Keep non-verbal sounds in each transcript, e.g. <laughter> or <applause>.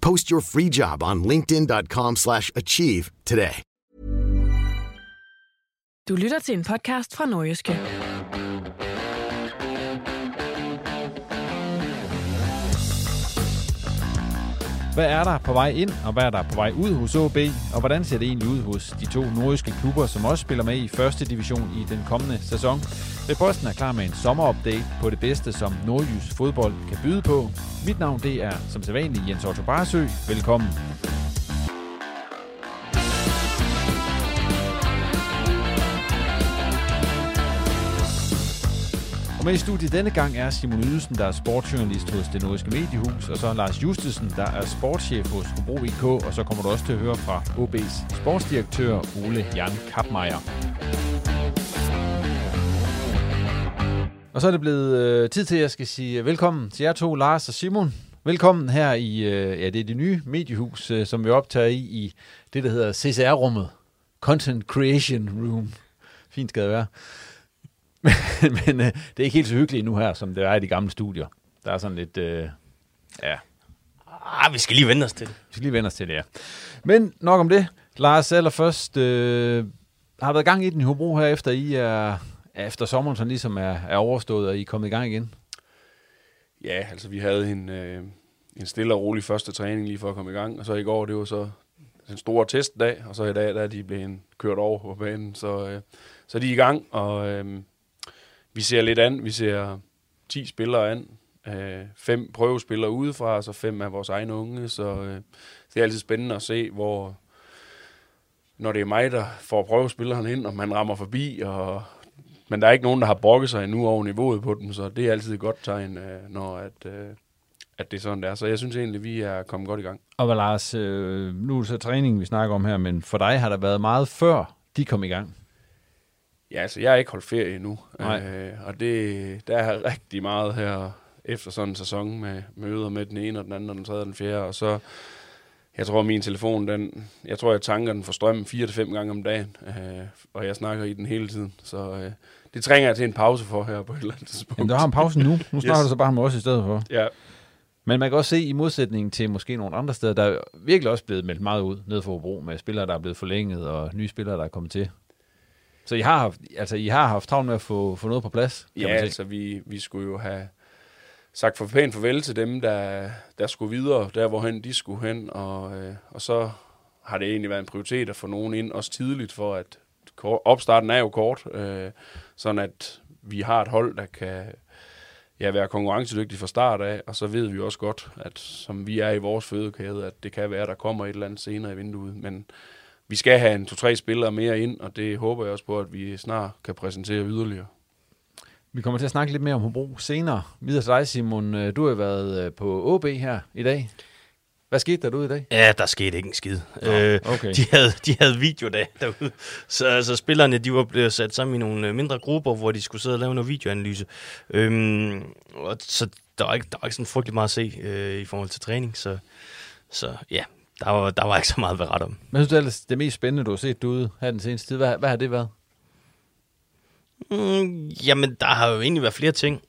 Post your free job on linkedin.com/achieve slash achieve today. Du lytter til en podcast fra Nordjyske. Hvad er der på vej ind, og hvad er der på vej ud hos OB, og hvordan ser det egentlig ud hos de to nordiske klubber, som også spiller med i første division i den kommende sæson? Reposten er klar med en sommerupdate på det bedste, som nordjysk fodbold kan byde på. Mit navn det er som sædvanligt Jens Otto Barsø. Velkommen. Og med i studiet denne gang er Simon Ydelsen, der er sportsjournalist hos det nordiske mediehus, og så Lars Justesen, der er sportschef hos Hobro IK, og så kommer du også til at høre fra OB's sportsdirektør Ole Jan Kapmeier. Og så er det blevet øh, tid til, at jeg skal sige øh, velkommen til jer to, Lars og Simon. Velkommen her i, øh, ja, det er det nye mediehus, øh, som vi optager i, i det, der hedder CCR-rummet. Content Creation Room. Fint skal det være. <laughs> Men, men øh, det er ikke helt så hyggeligt nu her, som det er i de gamle studier. Der er sådan lidt, øh, ja, Ah, vi skal lige vende os til det. vi skal lige vende os til det, ja. Men nok om det. Lars, allerførst, øh, har været gang i den i Hobro her, efter I er, efter sommeren sådan ligesom er, er overstået, og I er kommet i gang igen? Ja, altså vi havde en, øh, en stille og rolig første træning lige for at komme i gang, og så i går, det var så den store testdag, og så i dag, der er de blevet kørt over på banen, så, øh, så de er i gang, og øh, vi ser lidt an, vi ser 10 spillere an, øh, fem prøvespillere udefra, og så fem af vores egne unge, så øh, det er altid spændende at se, hvor, når det er mig, der får prøvespilleren ind, og man rammer forbi, og men der er ikke nogen, der har brokket sig endnu over niveauet på dem, så det er altid et godt tegn, øh, når at, øh, at det er sådan der. Så jeg synes egentlig, vi er kommet godt i gang. Og hvad Lars, øh, nu er det så træningen, vi snakker om her, men for dig har der været meget før, de kom i gang. Ja, altså jeg har ikke holdt ferie endnu, Nej. øh, og det, der er rigtig meget her efter sådan en sæson med møder med den ene og den anden og den tredje og den fjerde, og så jeg tror, min telefon, den, jeg tror, jeg tanker den for strømmen fire til fem gange om dagen, øh, og jeg snakker i den hele tiden, så øh, det trænger jeg til en pause for her på et eller andet tidspunkt. Jamen, der har en pause nu. Nu Yes. snakker du så bare med os i stedet for. Ja, Men man kan også se, i modsætning til måske nogle andre steder, der er virkelig også blevet meldt meget ud ned for Hobro med spillere, der er blevet forlænget, og nye spillere, der er kommet til. Så I har haft, altså, I har haft travlt med at få, få noget på plads, kan Ja, man se. altså vi, vi skulle jo have sagt for pænt farvel til dem, der, der skulle videre, der hvorhen de skulle hen, og, øh, og så har det egentlig været en prioritet at få nogen ind, også tidligt, for at opstarten er jo kort, øh, sådan at vi har et hold, der kan ja, være konkurrencedygtig fra start af, og så ved vi også godt, at som vi er i vores fødekæde, at det kan være, at der kommer et eller andet senere i vinduet, men vi skal have en to-tre spillere mere ind, og det håber jeg også på, at vi snart kan præsentere yderligere. Vi kommer til at snakke lidt mere om Hobro senere. Videre til dig, Simon. Øh, Du har været øh, på OB her i dag. Hvad skete der derude i dag? Ja, der skete ikke en skid. Nå, øh, okay. de, havde, de havde videodag derude. Så altså, spillerne de var blevet sat sammen i nogle øh, mindre grupper, hvor de skulle sidde og lave noget videoanalyse. Øhm, og så der var, ikke, der var ikke sådan frygtelig meget at se øh, i forhold til træning. Så, så ja, der var, der var ikke så meget at berette om. Men synes, det er ellers det mest spændende, du har set derude her den seneste tid. Hvad, hvad har det været? Mm, jamen, der har jo egentlig været flere ting.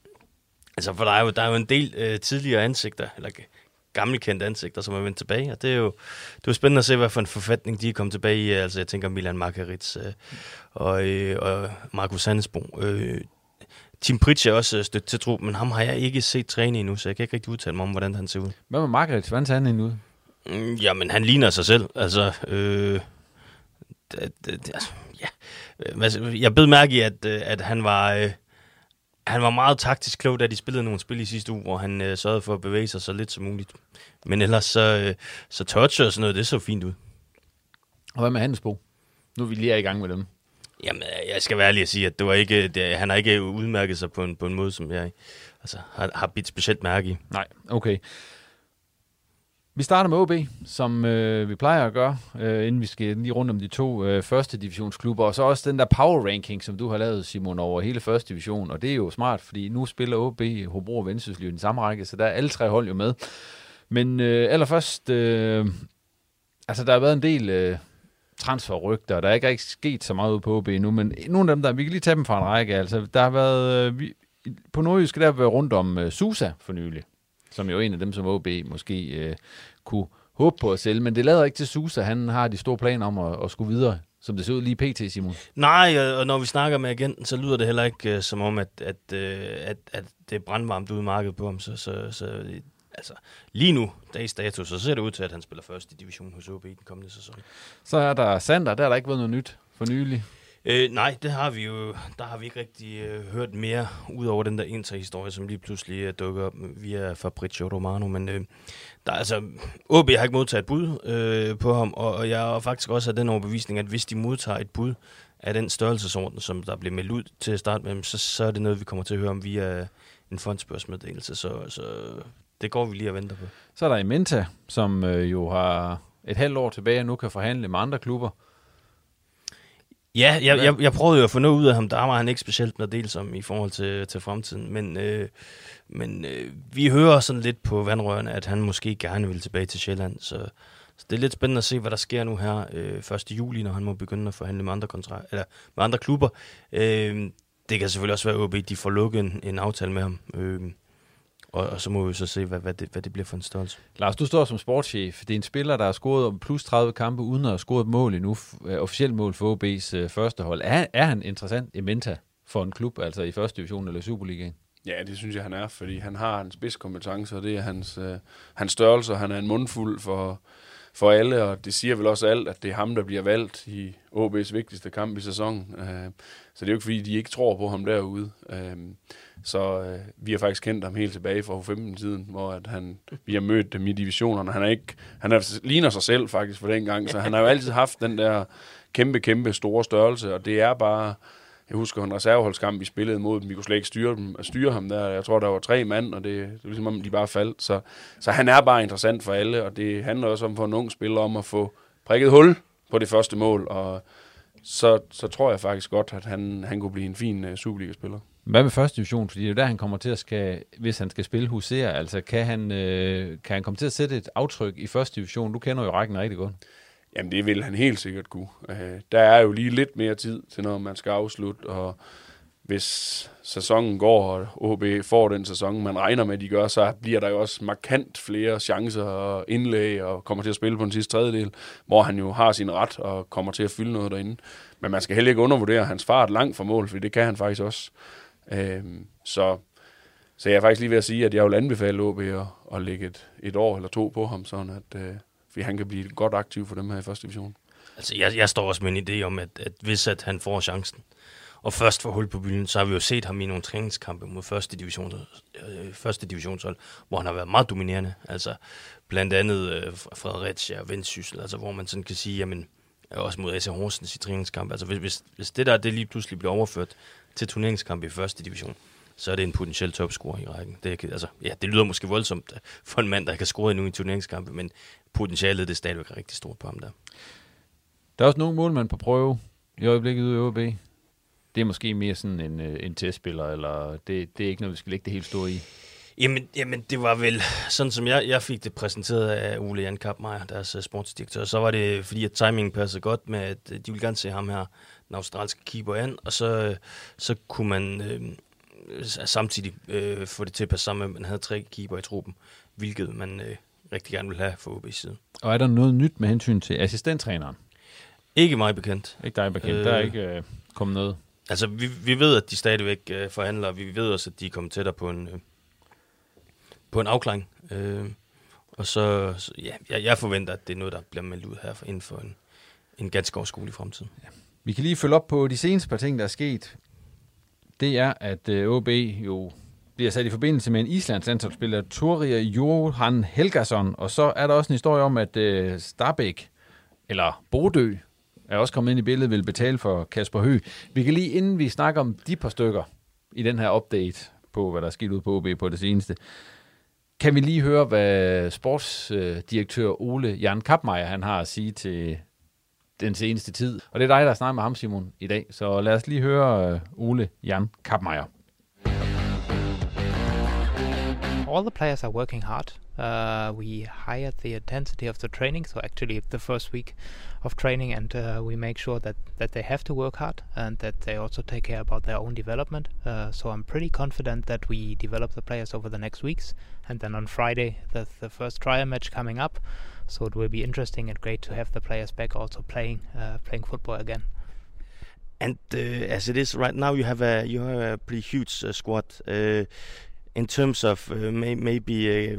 Altså, for der er jo, der er jo en del øh, tidligere ansigter, eller gammelkendte ansigter, som er vendt tilbage, og det er jo det er jo spændende at se, hvad for en forfatning de er kommet tilbage i. Altså, jeg tænker Milan Margaritz øh, og, øh, og Markus Sandesbo. Øh, Tim Pritsch er også stødt til tro, men ham har jeg ikke set træne endnu, så jeg kan ikke rigtig udtale mig om, hvordan han ser ud. Hvad med Margaret? Hvordan ser han egentlig ud? Mm, jamen, han ligner sig selv. Altså, øh, det, det, det, altså, ja. Jeg bed mærke i, at, øh, at han var... Øh, han var meget taktisk klog, da de spillede nogle spil i sidste uge, hvor han øh, sørgede for at bevæge sig så lidt som muligt. Men ellers så, øh, så touch og sådan noget, det så fint ud. Og hvad med Handelsbo? Nu er vi lige i gang med dem. Jamen, øh, jeg skal være ærlig at sige, at det var ikke, det, han har ikke udmærket sig på en, på en måde, som jeg altså, har, har bidt specielt mærke i. Nej, okay. Vi starter med OB, som øh, vi plejer at gøre, øh, inden vi skal lige rundt om de to øh, første divisionsklubber, og så også den der power ranking, som du har lavet, Simon, over hele første division, og det er jo smart, fordi nu spiller OB, Hobro og Vendsyssel i den samme række, så der er alle tre hold jo med. Men øh, allerførst, øh, altså der har været en del øh, transferrygter, og der er ikke rigtig sket så meget ude på OB nu, men nogle af dem der, vi kan lige tage dem fra en række, altså der har været, øh, vi, på Nordjysk der har været rundt om øh, Susa for nylig som jo er en af dem, som OB måske øh, kunne håbe på at sælge. Men det lader ikke til Susa. Han har de store planer om at, at skulle videre, som det ser ud lige pt, Simon. Nej, og når vi snakker med agenten, så lyder det heller ikke uh, som om, at, at, uh, at, at det er brandvarmt ude i markedet på ham. Så, så, så altså, lige nu, dags dato, så ser det ud til, at han spiller først i division hos OB i den kommende sæson. Så er der Sander, der har der ikke været noget nyt for nylig. Øh, nej, det har vi jo. Der har vi ikke rigtig øh, hørt mere, ud over den der Inter-historie, som lige pludselig øh, dukker op via Fabrizio Romano. Men øh, der, altså, OB har ikke modtaget et bud øh, på ham, og, og jeg er faktisk også af den overbevisning, at hvis de modtager et bud af den størrelsesorden, som der blev meldt ud til at starte med, så, så er det noget, vi kommer til at høre om via en fondsbørsmeddelelse. Så, så det går vi lige og venter på. Så er der Imenta, som øh, jo har et halvt år tilbage og nu kan forhandle med andre klubber. Ja, jeg, jeg, jeg prøvede jo at få noget ud af ham. Der var han ikke specielt noget del som i forhold til, til fremtiden. Men, øh, men øh, vi hører sådan lidt på vandrørene, at han måske gerne vil tilbage til Sjælland. Så, så det er lidt spændende at se, hvad der sker nu her øh, 1. juli, når han må begynde at forhandle med andre, kontra- eller med andre klubber. Øh, det kan selvfølgelig også være, at de får lukket en, en aftale med ham. Øh, og, og så må vi så se, hvad, hvad, det, hvad det bliver for en størrelse. Lars, du står som sportschef. Det er en spiller, der har scoret plus 30 kampe, uden at have scoret et mål endnu. Uh, officielt mål for OB's uh, første hold. Er, er han interessant i Menta for en klub, altså i første division eller Superligaen? Ja, det synes jeg, han er, fordi han har en spidskompetence, og det er hans, øh, hans størrelse. Han er en mundfuld for, for alle, og det siger vel også alt, at det er ham, der bliver valgt i OB's vigtigste kamp i sæsonen. Øh, så det er jo ikke, fordi de ikke tror på ham derude. Øh, så øh, vi har faktisk kendt ham helt tilbage fra 15 tiden, hvor at han, vi har mødt dem i divisionerne. Han, er ikke, han er, ligner sig selv faktisk for den gang, så han har jo altid haft den der kæmpe, kæmpe store størrelse, og det er bare... Jeg husker en reserveholdskamp, vi spillede mod dem. Vi kunne slet ikke styre, dem, styre ham der. Jeg tror, der var tre mand, og det, det var ligesom om, de bare faldt. Så, så han er bare interessant for alle, og det handler også om for en ung spiller om at få prikket hul på det første mål. Og så, så tror jeg faktisk godt, at han, han kunne blive en fin uh, Superliga-spiller. Hvad med første division? Fordi det er der, han kommer til at skal, hvis han skal spille husere. Altså, kan han, øh, kan han komme til at sætte et aftryk i første division? Du kender jo rækken rigtig godt. Jamen, det vil han helt sikkert kunne. Uh, der er jo lige lidt mere tid til, når man skal afslutte, og hvis sæsonen går, og OB får den sæson, man regner med, at de gør, så bliver der jo også markant flere chancer og indlæg, og kommer til at spille på den sidste tredjedel, hvor han jo har sin ret og kommer til at fylde noget derinde. Men man skal heller ikke undervurdere hans fart langt fra mål, for det kan han faktisk også. Øhm, så, så jeg er faktisk lige ved at sige, at jeg vil anbefale OB at, at lægge et, et år eller to på ham, sådan at øh, fordi han kan blive godt aktiv for dem her i første division. Altså, jeg, jeg står også med en idé om, at, at hvis at han får chancen, og først får hul på byen, så har vi jo set ham i nogle træningskampe mod første, division, øh, første divisionshold, hvor han har været meget dominerende. Altså blandt andet øh, Fredericia og Vendsyssel, altså hvor man sådan kan sige, jamen, også mod AC Horsens i træningskampe. Altså hvis, hvis, hvis det der det lige pludselig bliver overført til turneringskamp i første division, så er det en potentiel topscorer i rækken. Det, altså, ja, det lyder måske voldsomt for en mand, der kan score endnu i turneringskampe, men potentialet det er stadigvæk rigtig stort på ham der. Der er også nogle målmænd på prøve i øjeblikket ude i OB. Det er måske mere sådan en, øh, en testspiller, eller det, det er ikke noget, vi skal lægge det helt store i. Jamen, jamen, det var vel sådan, som jeg, jeg fik det præsenteret af Ole Jan Kappmeier, deres uh, sportsdirektør. Så var det, fordi at timingen passede godt med, at de ville gerne se ham her, den australske keeper, an, og så, uh, så kunne man øh, samtidig øh, få det til at passe sammen med, at man havde tre keeper i truppen, hvilket man øh, rigtig gerne vil have for OB's side. Og er der noget nyt med hensyn til assistenttræneren? Ikke mig bekendt. Ikke dig bekendt. Øh, der er ikke øh, kommet noget. Altså, vi, vi ved, at de stadigvæk øh, forhandler, vi ved også, at de er kommet tættere på en, øh, på en afklaring. Øh, og så, så ja, jeg, jeg forventer, at det er noget, der bliver meldt ud her for, inden for en, en ganske i fremtiden. Ja. Vi kan lige følge op på de seneste par ting, der er sket. Det er, at øh, OB jo bliver sat i forbindelse med en Islands landsholdsspiller, Turia Johan Helgason, og så er der også en historie om, at øh, Starbæk, eller Bodø, er også kommet ind i billedet, vil betale for Kasper Høgh. Vi kan lige, inden vi snakker om de par stykker i den her update på, hvad der er sket ud på OB på det seneste, kan vi lige høre, hvad sportsdirektør Ole Jan Kapmeier han har at sige til den seneste tid. Og det er dig, der snakker med ham, Simon, i dag. Så lad os lige høre øh, Ole Jan all the players are working hard. Uh, we higher the intensity of the training, so actually the first week of training, and uh, we make sure that, that they have to work hard and that they also take care about their own development. Uh, so I'm pretty confident that we develop the players over the next weeks, and then on Friday the, the first trial match coming up. So it will be interesting and great to have the players back also playing uh, playing football again. And uh, as it is right now, you have a you have a pretty huge uh, squad in terms of may, maybe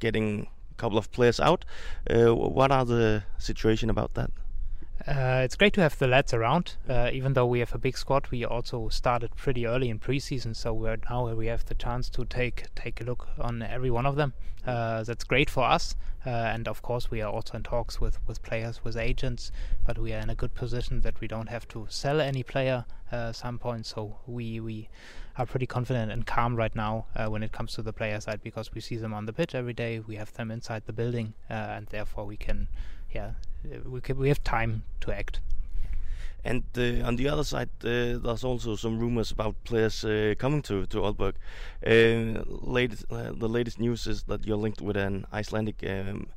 getting a couple of players out. What are the situation about that? Uh, it's great to have the lads around. Uh, even though we have a big squad, we also started pretty early in preseason, so we're now we have the chance to take take a look on every one of them. Uh, that's great for us, and of course we are also in talks with with players, with agents. But we are in a good position that we don't have to sell any player at some point. So we we are pretty confident and calm right now uh, when it comes to the player side because we see them on the pitch every day. We have them inside the building, uh, and therefore we can, yeah, we can, we have time to act. And uh, on the other side, uh, there's also some rumors about players uh, coming to to Aalborg. Uh, latest, the latest news is that you're linked with an Icelandic um,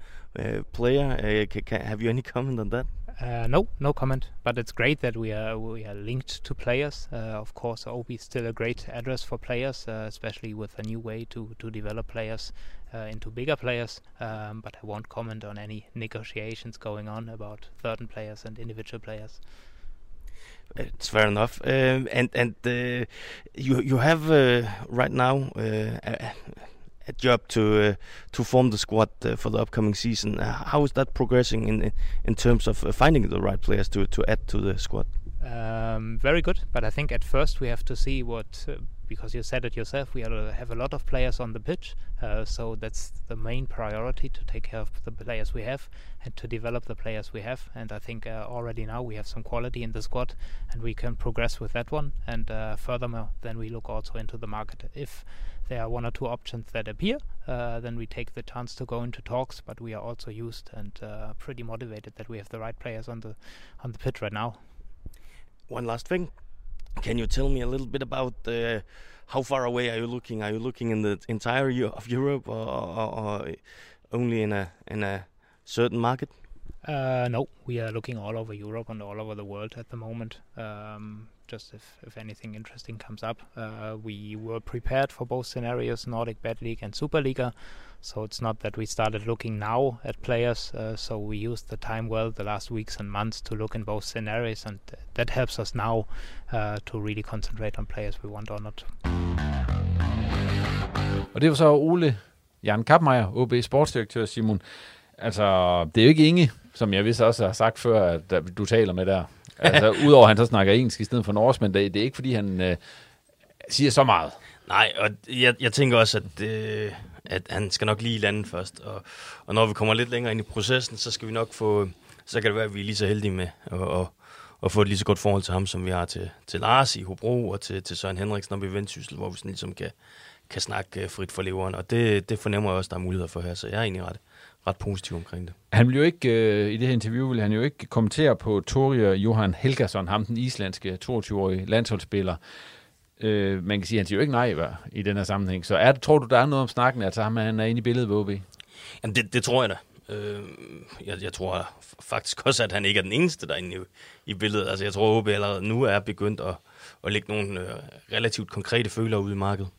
player. have you any comment on that? Uh, no, no comment. But it's great that we are we are linked to players. Uh, of course, OB is still a great address for players, uh, especially with a new way to to develop players uh, into bigger players. Um, but I won't comment on any negotiations going on about certain players and individual players. It's fair enough. Um, and and uh, you you have uh, right now job to uh, to form the squad uh, for the upcoming season. Uh, how is that progressing in in terms of finding the right players to to add to the squad? Um, very good, but I think at first we have to see what because you said it yourself, we have a lot of players on the pitch, uh, so that's the main priority to take care of the players we have and to develop the players we have. And I think uh, already now we have some quality in the squad, and we can progress with that one. And uh, furthermore, then we look also into the market. If there are one or two options that appear, uh, then we take the chance to go into talks. But we are also used and uh, pretty motivated that we have the right players on the on the pitch right now. One last thing can you tell me a little bit about uh, how far away are you looking? Are you looking in the entire of Europe or, or, or only in a in a certain market? Uh, no, we are looking all over Europe and all over the world at the moment. Um, just if, if anything interesting comes up. Uh, we were prepared for both scenarios, Nordic Bad League and Superliga. So it's not that we started looking now at players. Uh, so we used the time well the last weeks and months to look in both scenarios, and that helps us now uh, to really concentrate on players we want or not. Og det var så Ole Jan Kappmeier, OB sportsdirektør Simon. Altså, det er jo ikke Inge, som jeg vist også har sagt før, at du taler med der. Altså, <laughs> udover at han så snakker engelsk i stedet for norsk, men det, det er ikke, fordi han øh, siger så meget. Nej, og jeg, jeg tænker også, at, øh, at han skal nok lige lande først. Og, og når vi kommer lidt længere ind i processen, så skal vi nok få... Så kan det være, at vi er lige så heldige med at, at, at få et lige så godt forhold til ham, som vi har til, til Lars i Hobro og til, til Søren Henriksen op i Vendsyssel, hvor vi sådan ligesom kan, kan snakke øh, frit for leveren. Og det, det fornemmer jeg også, der er muligheder for her, så jeg er egentlig ret, ret positiv omkring det. Han vil jo ikke, øh, i det her interview, vil han jo ikke kommentere på Torir Johan Helgason, ham den islandske 22-årige landsholdsspiller. Øh, man kan sige, at han siger jo ikke nej hva, i den her sammenhæng. Så er det, tror du, der er noget om snakken, at ham, han er inde i billedet ved OB? Jamen, det, det tror jeg da. Øh, jeg, jeg tror faktisk også, at han ikke er den eneste, der er inde i, i billedet. Altså, jeg tror, at OB allerede nu er begyndt at, at lægge nogle øh, relativt konkrete føler ud i markedet.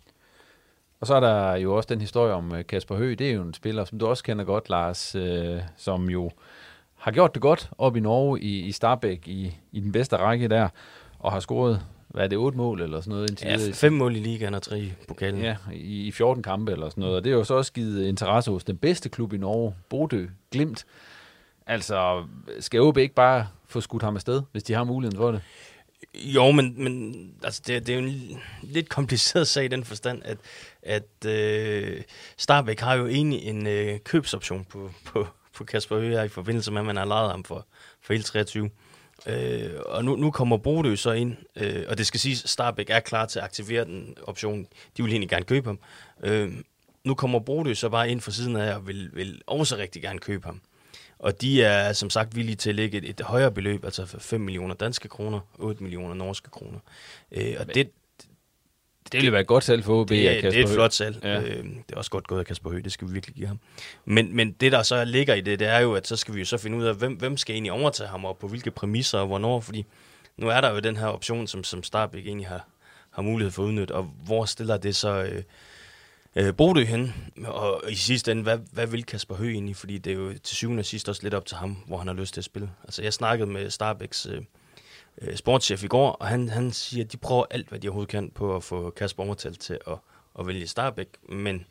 Og så er der jo også den historie om øh, Kasper Høgh. Det er jo en spiller, som du også kender godt, Lars, øh, som jo har gjort det godt op i Norge i, i Starbæk i, i den bedste række der, og har scoret, hvad er det, otte mål eller sådan noget? Indtil ja, fem mål i ligaen og tre i pokalen. Ja, i, i 14 kampe eller sådan noget. Og det er jo så også givet interesse hos den bedste klub i Norge, Bodø, Glimt. Altså, skal OB ikke bare få skudt ham afsted, hvis de har muligheden for det? Jo, men, men altså, det, det er jo en lidt kompliceret sag i den forstand, at, at øh, Starbæk har jo egentlig en øh, købsoption på, på, på Kasper Høger i forbindelse med, at man har lejet ham for, for hele 23. Øh, og nu, nu kommer Bodø så ind, øh, og det skal siges, at Starbæk er klar til at aktivere den option. De vil egentlig gerne købe ham. Øh, nu kommer Bodø så bare ind for siden af og vil, vil også rigtig gerne købe ham. Og de er som sagt villige til at lægge et, et højere beløb, altså 5 millioner danske kroner, 8 millioner norske kroner. Øh, og det, det ville være et godt salg for OB. Det, er, det er et flot salg. Ja. Øh, det er også godt gået af Kasper Høgh, det skal vi virkelig give ham. Men, men det, der så ligger i det, det er jo, at så skal vi jo så finde ud af, hvem, hvem skal egentlig overtage ham, og på hvilke præmisser og hvornår, fordi nu er der jo den her option, som, som Starbæk egentlig har, har mulighed for at udnytte, og hvor stiller det så øh, øh, Bodø hen? Og i sidste ende, hvad, hvad vil Kasper Høgh egentlig? Fordi det er jo til syvende og sidst også lidt op til ham, hvor han har lyst til at spille. Altså jeg snakkede med Starbæks... Øh, øh, sportschef i går, og han, han siger, at de prøver alt, hvad de overhovedet kan på at få Kasper Ommertal til at, at vælge Starbæk, men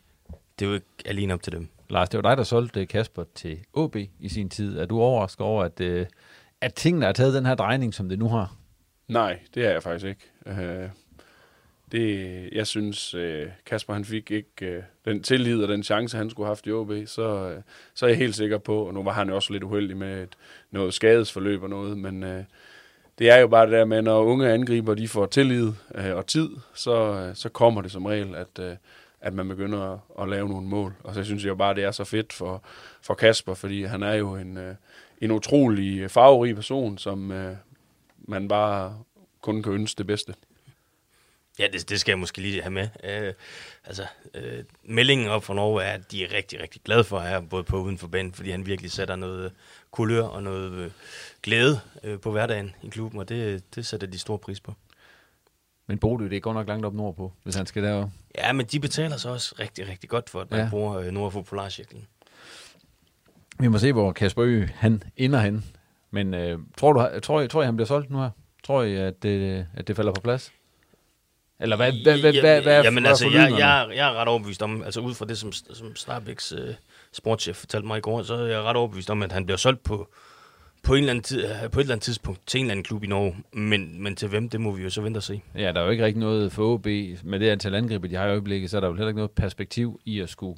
det er jo ikke alene op til dem. Lars, det var dig, der solgte Kasper til OB i sin tid. Er du overrasket over, at, øh, at tingene har taget den her drejning, som det nu har? Nej, det er jeg faktisk ikke. Uh, det, jeg synes, øh, Kasper han fik ikke øh, den tillid og den chance, han skulle have haft i OB, så, øh, så er jeg helt sikker på, og nu var han jo også lidt uheldig med et, noget skadesforløb og noget, men øh, det er jo bare det der med, når unge angriber de får tillid øh, og tid, så, øh, så kommer det som regel, at, øh, at man begynder at, at lave nogle mål. Og så synes jeg jo bare, det er så fedt for, for Kasper, fordi han er jo en, øh, en utrolig farverig person, som øh, man bare kun kan ønske det bedste. Ja, det, det skal jeg måske lige have med. Øh, altså, øh, meldingen op fra Norge er, at de er rigtig, rigtig glade for her, både på og uden for banen, fordi han virkelig sætter noget kulør og noget øh, glæde øh, på hverdagen i klubben, og det, det sætter de stor pris på. Men Bodø, det går nok langt op nordpå, hvis han skal derover. Ja, men de betaler så også rigtig, rigtig godt for, at man ja. bruger øh, nord for Polarcirklen. Vi må se, hvor Kasper Ø, han ender hen. Men øh, tror, du, tror, tror I, han bliver solgt nu her? Tror I, at det, at det falder på plads? Eller hvad, hvad, hvad, hvad, hvad Jamen altså, jeg, jeg, jeg er ret overbevist om, altså ud fra det, som, som Starbæks øh, sportschef fortalte mig i går, så er jeg ret overbevist om, at han bliver solgt på, på, en eller anden tid, på et eller andet tidspunkt til en eller anden klub i Norge. Men, men til hvem, det må vi jo så vente og se. Ja, der er jo ikke rigtig noget for OB. Med det antal angriber, de har i øjeblikket, så er der jo heller ikke noget perspektiv i at skulle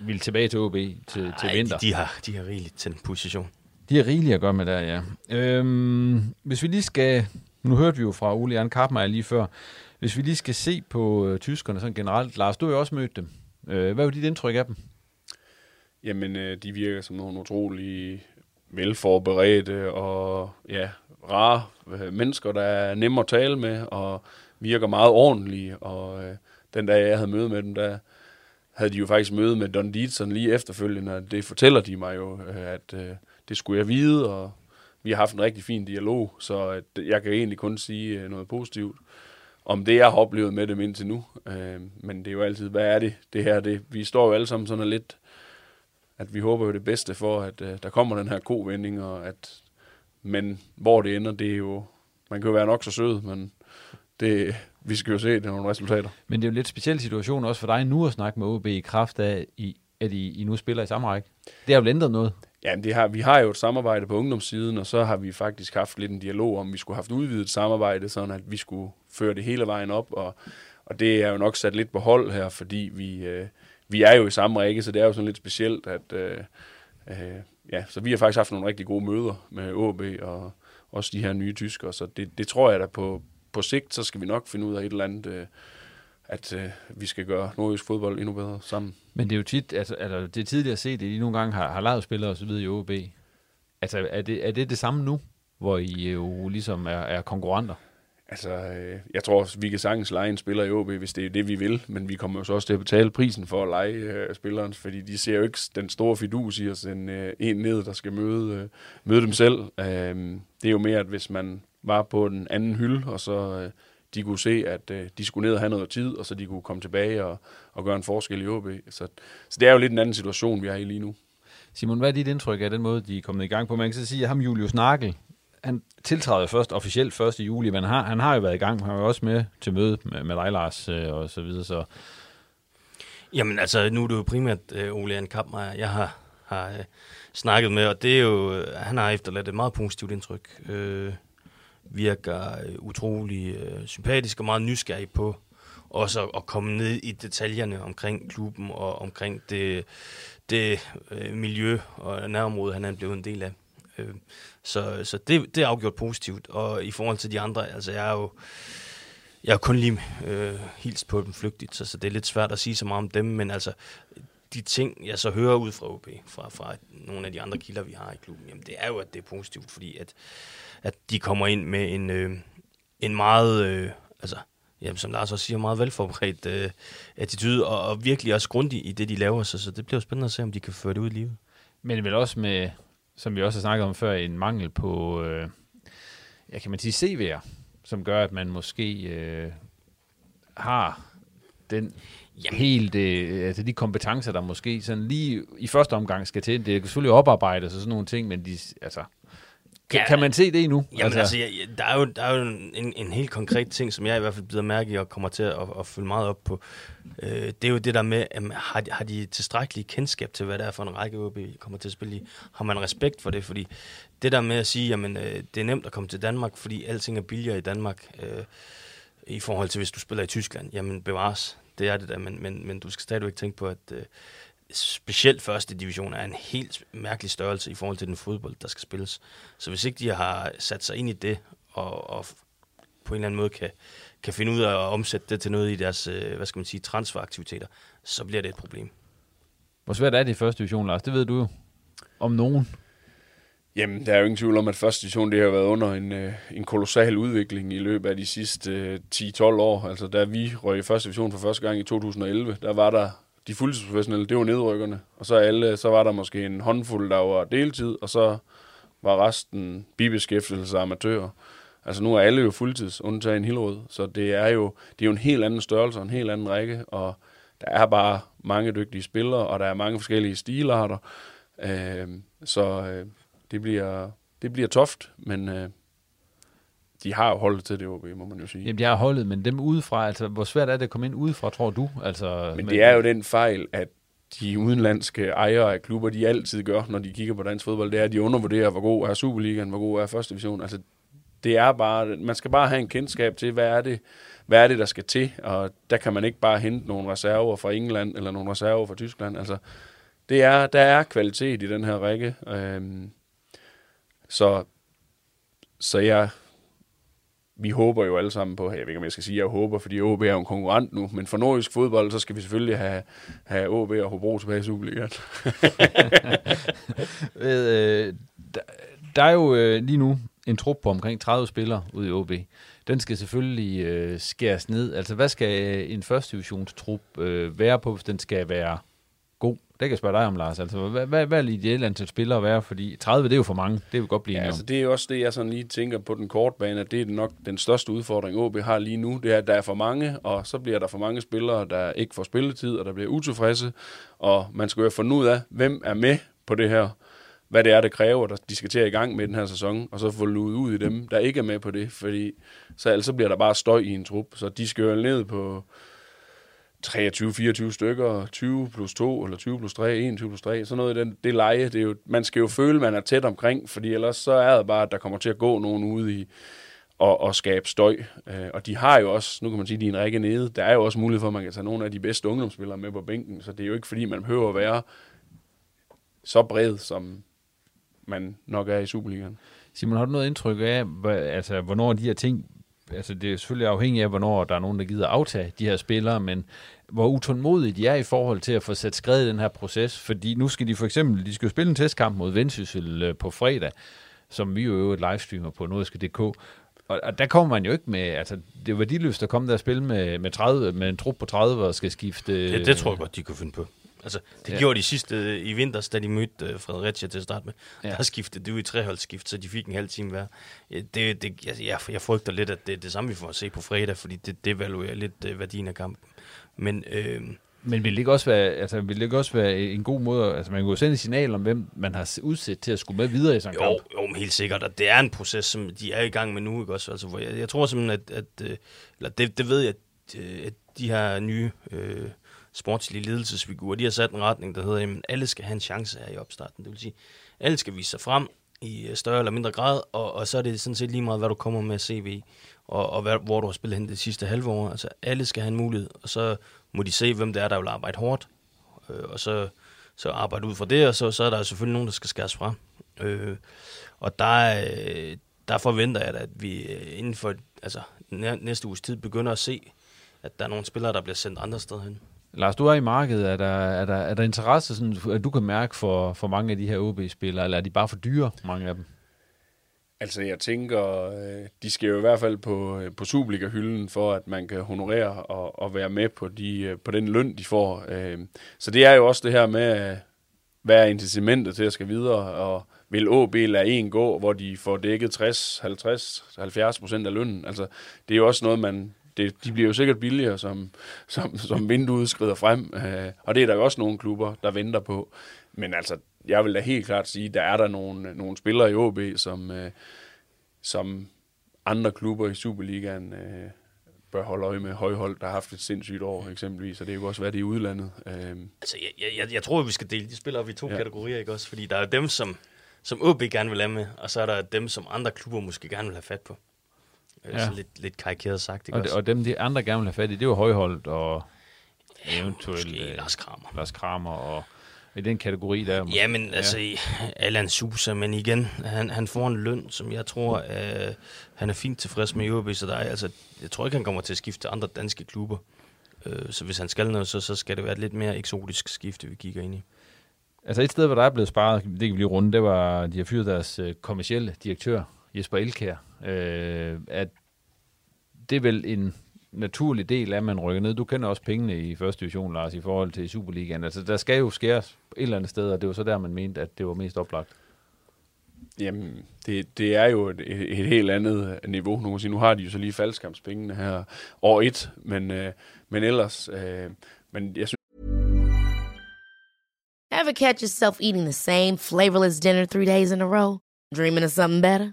ville tilbage til OB til, Ej, til vinter. De, de, har, de har rigeligt til den position. De har rigeligt at gøre med der, ja. Øhm, hvis vi lige skal... Nu hørte vi jo fra Ole Jan Karpmeier lige før. Hvis vi lige skal se på øh, tyskerne sådan generelt. Lars, du har jo også mødt dem. Øh, hvad var dit indtryk af dem? Jamen, øh, de virker som nogle utrolig velforberedte og ja, rare øh, mennesker, der er nemme at tale med og virker meget ordentlige. Og øh, den dag, jeg havde møde med dem, der havde de jo faktisk møde med Don Dietzen lige efterfølgende, og det fortæller de mig jo, øh, at øh, det skulle jeg vide, og vi har haft en rigtig fin dialog, så øh, at jeg kan egentlig kun sige øh, noget positivt om det, jeg har oplevet med dem indtil nu. Øh, men det er jo altid, hvad er det, det her? Det, vi står jo alle sammen sådan lidt at vi håber jo det bedste for, at øh, der kommer den her kovending, og at, men hvor det ender, det er jo, man kan jo være nok så sød, men det, vi skal jo se, det er nogle resultater. Men det er jo en lidt speciel situation også for dig nu at snakke med OB i kraft af, at I, I nu spiller i samme række. Det har jo ændret noget. Ja, det har, vi har jo et samarbejde på ungdomssiden, og så har vi faktisk haft lidt en dialog om, vi skulle have haft udvidet samarbejde, sådan at vi skulle føre det hele vejen op, og, og det er jo nok sat lidt på hold her, fordi vi, øh, vi er jo i samme række, så det er jo sådan lidt specielt, at øh, øh, ja, så vi har faktisk haft nogle rigtig gode møder med AB og, også de her nye tyskere. Så det, det tror jeg da på, på sigt, så skal vi nok finde ud af et eller andet, øh, at øh, vi skal gøre nordjysk fodbold endnu bedre sammen. Men det er jo tit, altså, altså det er tidligere set, at I nogle gange har, har lavet spillere osv. i OB. Altså er det, er det det samme nu, hvor I jo ligesom er, er konkurrenter? Altså, øh, jeg tror vi kan sagtens lege en spiller i OB, hvis det er det, vi vil, men vi kommer jo så også til at betale prisen for at lege øh, spilleren, fordi de ser jo ikke den store fidus i at sende øh, en ned, der skal møde, øh, møde dem selv. Øh, det er jo mere, at hvis man var på den anden hylde, og så øh, de kunne se, at øh, de skulle ned og have noget tid, og så de kunne komme tilbage og, og gøre en forskel i OB. Så, så det er jo lidt en anden situation, vi er i lige nu. Simon, hvad er dit indtryk af den måde, de er kommet i gang på? Man kan så sige, at ham Julius Nagel, han tiltræder først officielt 1. juli, men han har, han har jo været i gang. Han var jo også med til møde med, med dig, Lars, øh, og så videre. Så. Jamen altså, nu er det jo primært øh, Ole Jan Kampmeier, jeg har, har øh, snakket med, og det er jo, øh, han har efterladt et meget positivt indtryk. Øh, virker øh, utrolig øh, sympatisk og meget nysgerrig på også at, at komme ned i detaljerne omkring klubben og omkring det, det øh, miljø og nærområde, han er blevet en del af. Øh, så så det, det er afgjort positivt. Og i forhold til de andre, altså jeg er jo jeg har kun lige øh, hilst på dem flygtigt, så, så det er lidt svært at sige så meget om dem, men altså de ting, jeg så hører ud fra OB, fra, fra nogle af de andre kilder, vi har i klubben, jamen det er jo, at det er positivt, fordi at, at de kommer ind med en, øh, en meget, øh, altså, jamen, som Lars også siger, meget velforberedt øh, attitude, og, og virkelig også grundig i det, de laver, så, så det bliver spændende at se, om de kan føre det ud i livet. Men vel også med, som vi også har snakket om før, en mangel på, øh, ja, kan man sige, CV'er, som gør, at man måske øh, har den Jamen. helt, øh, altså de kompetencer, der måske sådan lige i første omgang skal til. Det er selvfølgelig oparbejdes og sådan nogle ting, men de, altså, kan, ja, kan man se det endnu? Jamen altså, altså ja, der er jo, der er jo en, en helt konkret ting, som jeg i hvert fald bliver mærke i og kommer til at, at følge meget op på. Øh, det er jo det der med, at har, de, har de tilstrækkelig kendskab til, hvad det er for en række OB kommer til at spille i? Har man respekt for det? Fordi det der med at sige, jamen øh, det er nemt at komme til Danmark, fordi alting er billigere i Danmark, øh, i forhold til hvis du spiller i Tyskland, jamen bevares, det er det der, men, men, men du skal stadigvæk tænke på, at øh, specielt første division er en helt mærkelig størrelse i forhold til den fodbold, der skal spilles. Så hvis ikke de har sat sig ind i det, og, og på en eller anden måde kan, kan finde ud af at omsætte det til noget i deres, øh, hvad skal man sige, transferaktiviteter, så bliver det et problem. Hvor svært er det i første division, Lars? Det ved du jo. Om nogen. Jamen, der er jo ingen tvivl om, at første division det har været under en, øh, en kolossal udvikling i løbet af de sidste øh, 10-12 år. Altså, da vi røg i første division for første gang i 2011, der var der de fuldtidsprofessionelle, det var nedrykkerne. Og så, alle, så var der måske en håndfuld, der var deltid, og så var resten bibeskæftigelse af amatører. Altså nu er alle jo fuldtids, undtagen Hillerød, så det er jo det er jo en helt anden størrelse og en helt anden række, og der er bare mange dygtige spillere, og der er mange forskellige stilarter. Øh, så øh, det bliver, det bliver toft, men øh, de har jo holdet til det, OB, må man jo sige. Jamen, de har holdet, men dem udefra, altså, hvor svært er det at komme ind udefra, tror du? Altså, men det er jo den fejl, at de udenlandske ejere af klubber, de altid gør, når de kigger på dansk fodbold, det er, at de undervurderer, hvor god er Superligaen, hvor god er første division. Altså, det er bare, man skal bare have en kendskab til, hvad er det, hvad er det, der skal til, og der kan man ikke bare hente nogle reserver fra England, eller nogle reserver fra Tyskland. Altså, det er, der er kvalitet i den her række. Øhm, så, så jeg, vi håber jo alle sammen på, jeg ved ikke, om jeg skal sige, jeg håber, fordi OB er jo en konkurrent nu, men for nordisk fodbold, så skal vi selvfølgelig have, have OB og Hobro tilbage i Superligaen. <laughs> øh, der, der er jo øh, lige nu en trup på omkring 30 spillere ude i OB. Den skal selvfølgelig øh, skæres ned. Altså, hvad skal øh, en første divisionstrup øh, være på, hvis den skal være? Det kan jeg spørge dig om, Lars. Altså, hvad, hvad, hvad er det ideelle antal spillere at være? Fordi 30, det er jo for mange. Det vil godt blive ja, altså, det er jo også det, jeg sådan lige tænker på den korte bane, at det er nok den største udfordring, OB har lige nu. Det er, at der er for mange, og så bliver der for mange spillere, der ikke får spilletid, og der bliver utilfredse. Og man skal jo finde ud af, hvem er med på det her hvad det er, det kræver, at de skal til at i gang med den her sæson, og så få luet ud i dem, der ikke er med på det, fordi så altså bliver der bare støj i en trup, så de skal jo ned på 23-24 stykker, 20 plus 2, eller 20 plus 3, 21 plus 3, sådan noget den, det leje, det er jo, man skal jo føle, man er tæt omkring, fordi ellers så er det bare, at der kommer til at gå nogen ude i, og, og skabe støj. Øh, og de har jo også, nu kan man sige, de er en række nede, der er jo også mulighed for, at man kan tage nogle af de bedste ungdomsspillere med på bænken, så det er jo ikke fordi, man behøver at være så bred, som man nok er i Superligaen. Simon, har du noget indtryk af, altså, hvornår de her ting, altså det er selvfølgelig afhængigt af, hvornår der er nogen, der gider aftage de her spillere, men hvor utålmodige de er i forhold til at få sat skrevet i den her proces, fordi nu skal de for eksempel, de skal jo spille en testkamp mod Vendsyssel øh, på fredag, som vi jo øvrigt livestreamer på nordiske.dk, og, og der kommer man jo ikke med, altså det er værdiløst at komme der og spille med, med, 30, med en trup på 30 og skal skifte... Det, det tror jeg godt, de kunne finde på. Altså, det Ja. gjorde de sidste øh, i vinters, da de mødte uh, Fredericia til at starte med. Ja. Der skiftede det ud i treholdsskift, så de fik en halv time hver. Det, det, jeg, jeg, jeg frygter lidt, at det er det samme, vi får at se på fredag, fordi det devaluerer lidt uh, værdien af kampen. Men øh, Men vil det ikke også være, altså, vil det ikke også være en god måde, altså man kan jo sende et signal om, hvem man har udsat til at skulle med videre i sådan en jo, kamp. jo, men helt sikkert, og det er en proces, som de er i gang med nu, ikke også? Altså, hvor jeg, jeg tror simpelthen, at, at øh, eller det, det ved jeg, at, øh, at de her nye øh, sportslige ledelsesfigurer, de har sat en retning, der hedder, at alle skal have en chance her i opstarten. Det vil sige, alle skal vise sig frem i øh, større eller mindre grad, og, og så er det sådan set lige meget, hvad du kommer med CV, og, og hvad, hvor du har spillet hen det sidste halve år. Altså, alle skal have en mulighed, og så må de se, hvem det er, der vil arbejde hårdt, øh, og så, så arbejde ud fra det, og så, så er der selvfølgelig nogen, der skal skæres fra. Øh, og der, øh, der forventer jeg at vi øh, inden for altså, næste uges tid begynder at se, at der er nogle spillere, der bliver sendt andre steder hen. Lars, du er i markedet. Er der, er der, er der interesse, sådan, at du kan mærke for, for mange af de her OB-spillere, eller er de bare for dyre, mange af dem? Altså, jeg tænker, øh, de skal jo i hvert fald på, øh, på Superliga-hylden, for at man kan honorere og, og være med på, de, øh, på den løn, de får. Så det er jo også det her med, hvad er incitamentet til at skal videre, og vil OB lade en gå, hvor de får dækket 60, 50, 70 procent af lønnen. Altså, det er jo også noget, man... Det, de bliver jo sikkert billigere, som, som, som vinduet skrider frem. Øh, og det er der jo også nogle klubber, der venter på. Men altså, jeg vil da helt klart sige, der er der nogle, nogle spillere i OB, som, øh, som andre klubber i Superligaen øh, bør holde øje med. Højhold, der har haft et sindssygt år eksempelvis, og det kan også være det i udlandet. Øh, Altså, jeg, jeg, jeg tror, vi skal dele de spillere op i to ja. kategorier, ikke også? Fordi der er dem, som, som OB gerne vil have med, og så er der dem, som andre klubber måske gerne vil have fat på. Ja. Ja. Så lidt, lidt karikeret sagt, ikke Og, også? og dem, de andre gerne vil have fat i, det jo højholdt og eventuelt måske øh, Lars Kramer. Lars Kramer og i den kategori der. Ja, men altså, ja. Allan Sousa, men igen, han, han får en løn, som jeg tror, øh, han er fint tilfreds med i OB, så der er, altså, jeg tror ikke, han kommer til at skifte til andre danske klubber. Øh, så hvis han skal noget, så, så skal det være et lidt mere eksotisk skifte, vi kigger ind i. Altså et sted, hvor der er blevet sparet, det kan vi lige runde, det var, de har fyret deres øh, kommercielle direktør, Jesper Elkær. Øh, at det er vel en naturlig del af, at man rykker ned. Du kender også pengene i første division, Lars, i forhold til Superligaen. Altså der skal jo skæres et eller andet sted, og det var så der, man mente, at det var mest oplagt. Jamen, det, det er jo et, et, et helt andet niveau. Nu, sige, nu har de jo så lige faldskampspengene her år et, men, øh, men ellers... Øh, men jeg synes, Ever catch yourself eating the same flavorless dinner three days in a row? Dreaming of something better?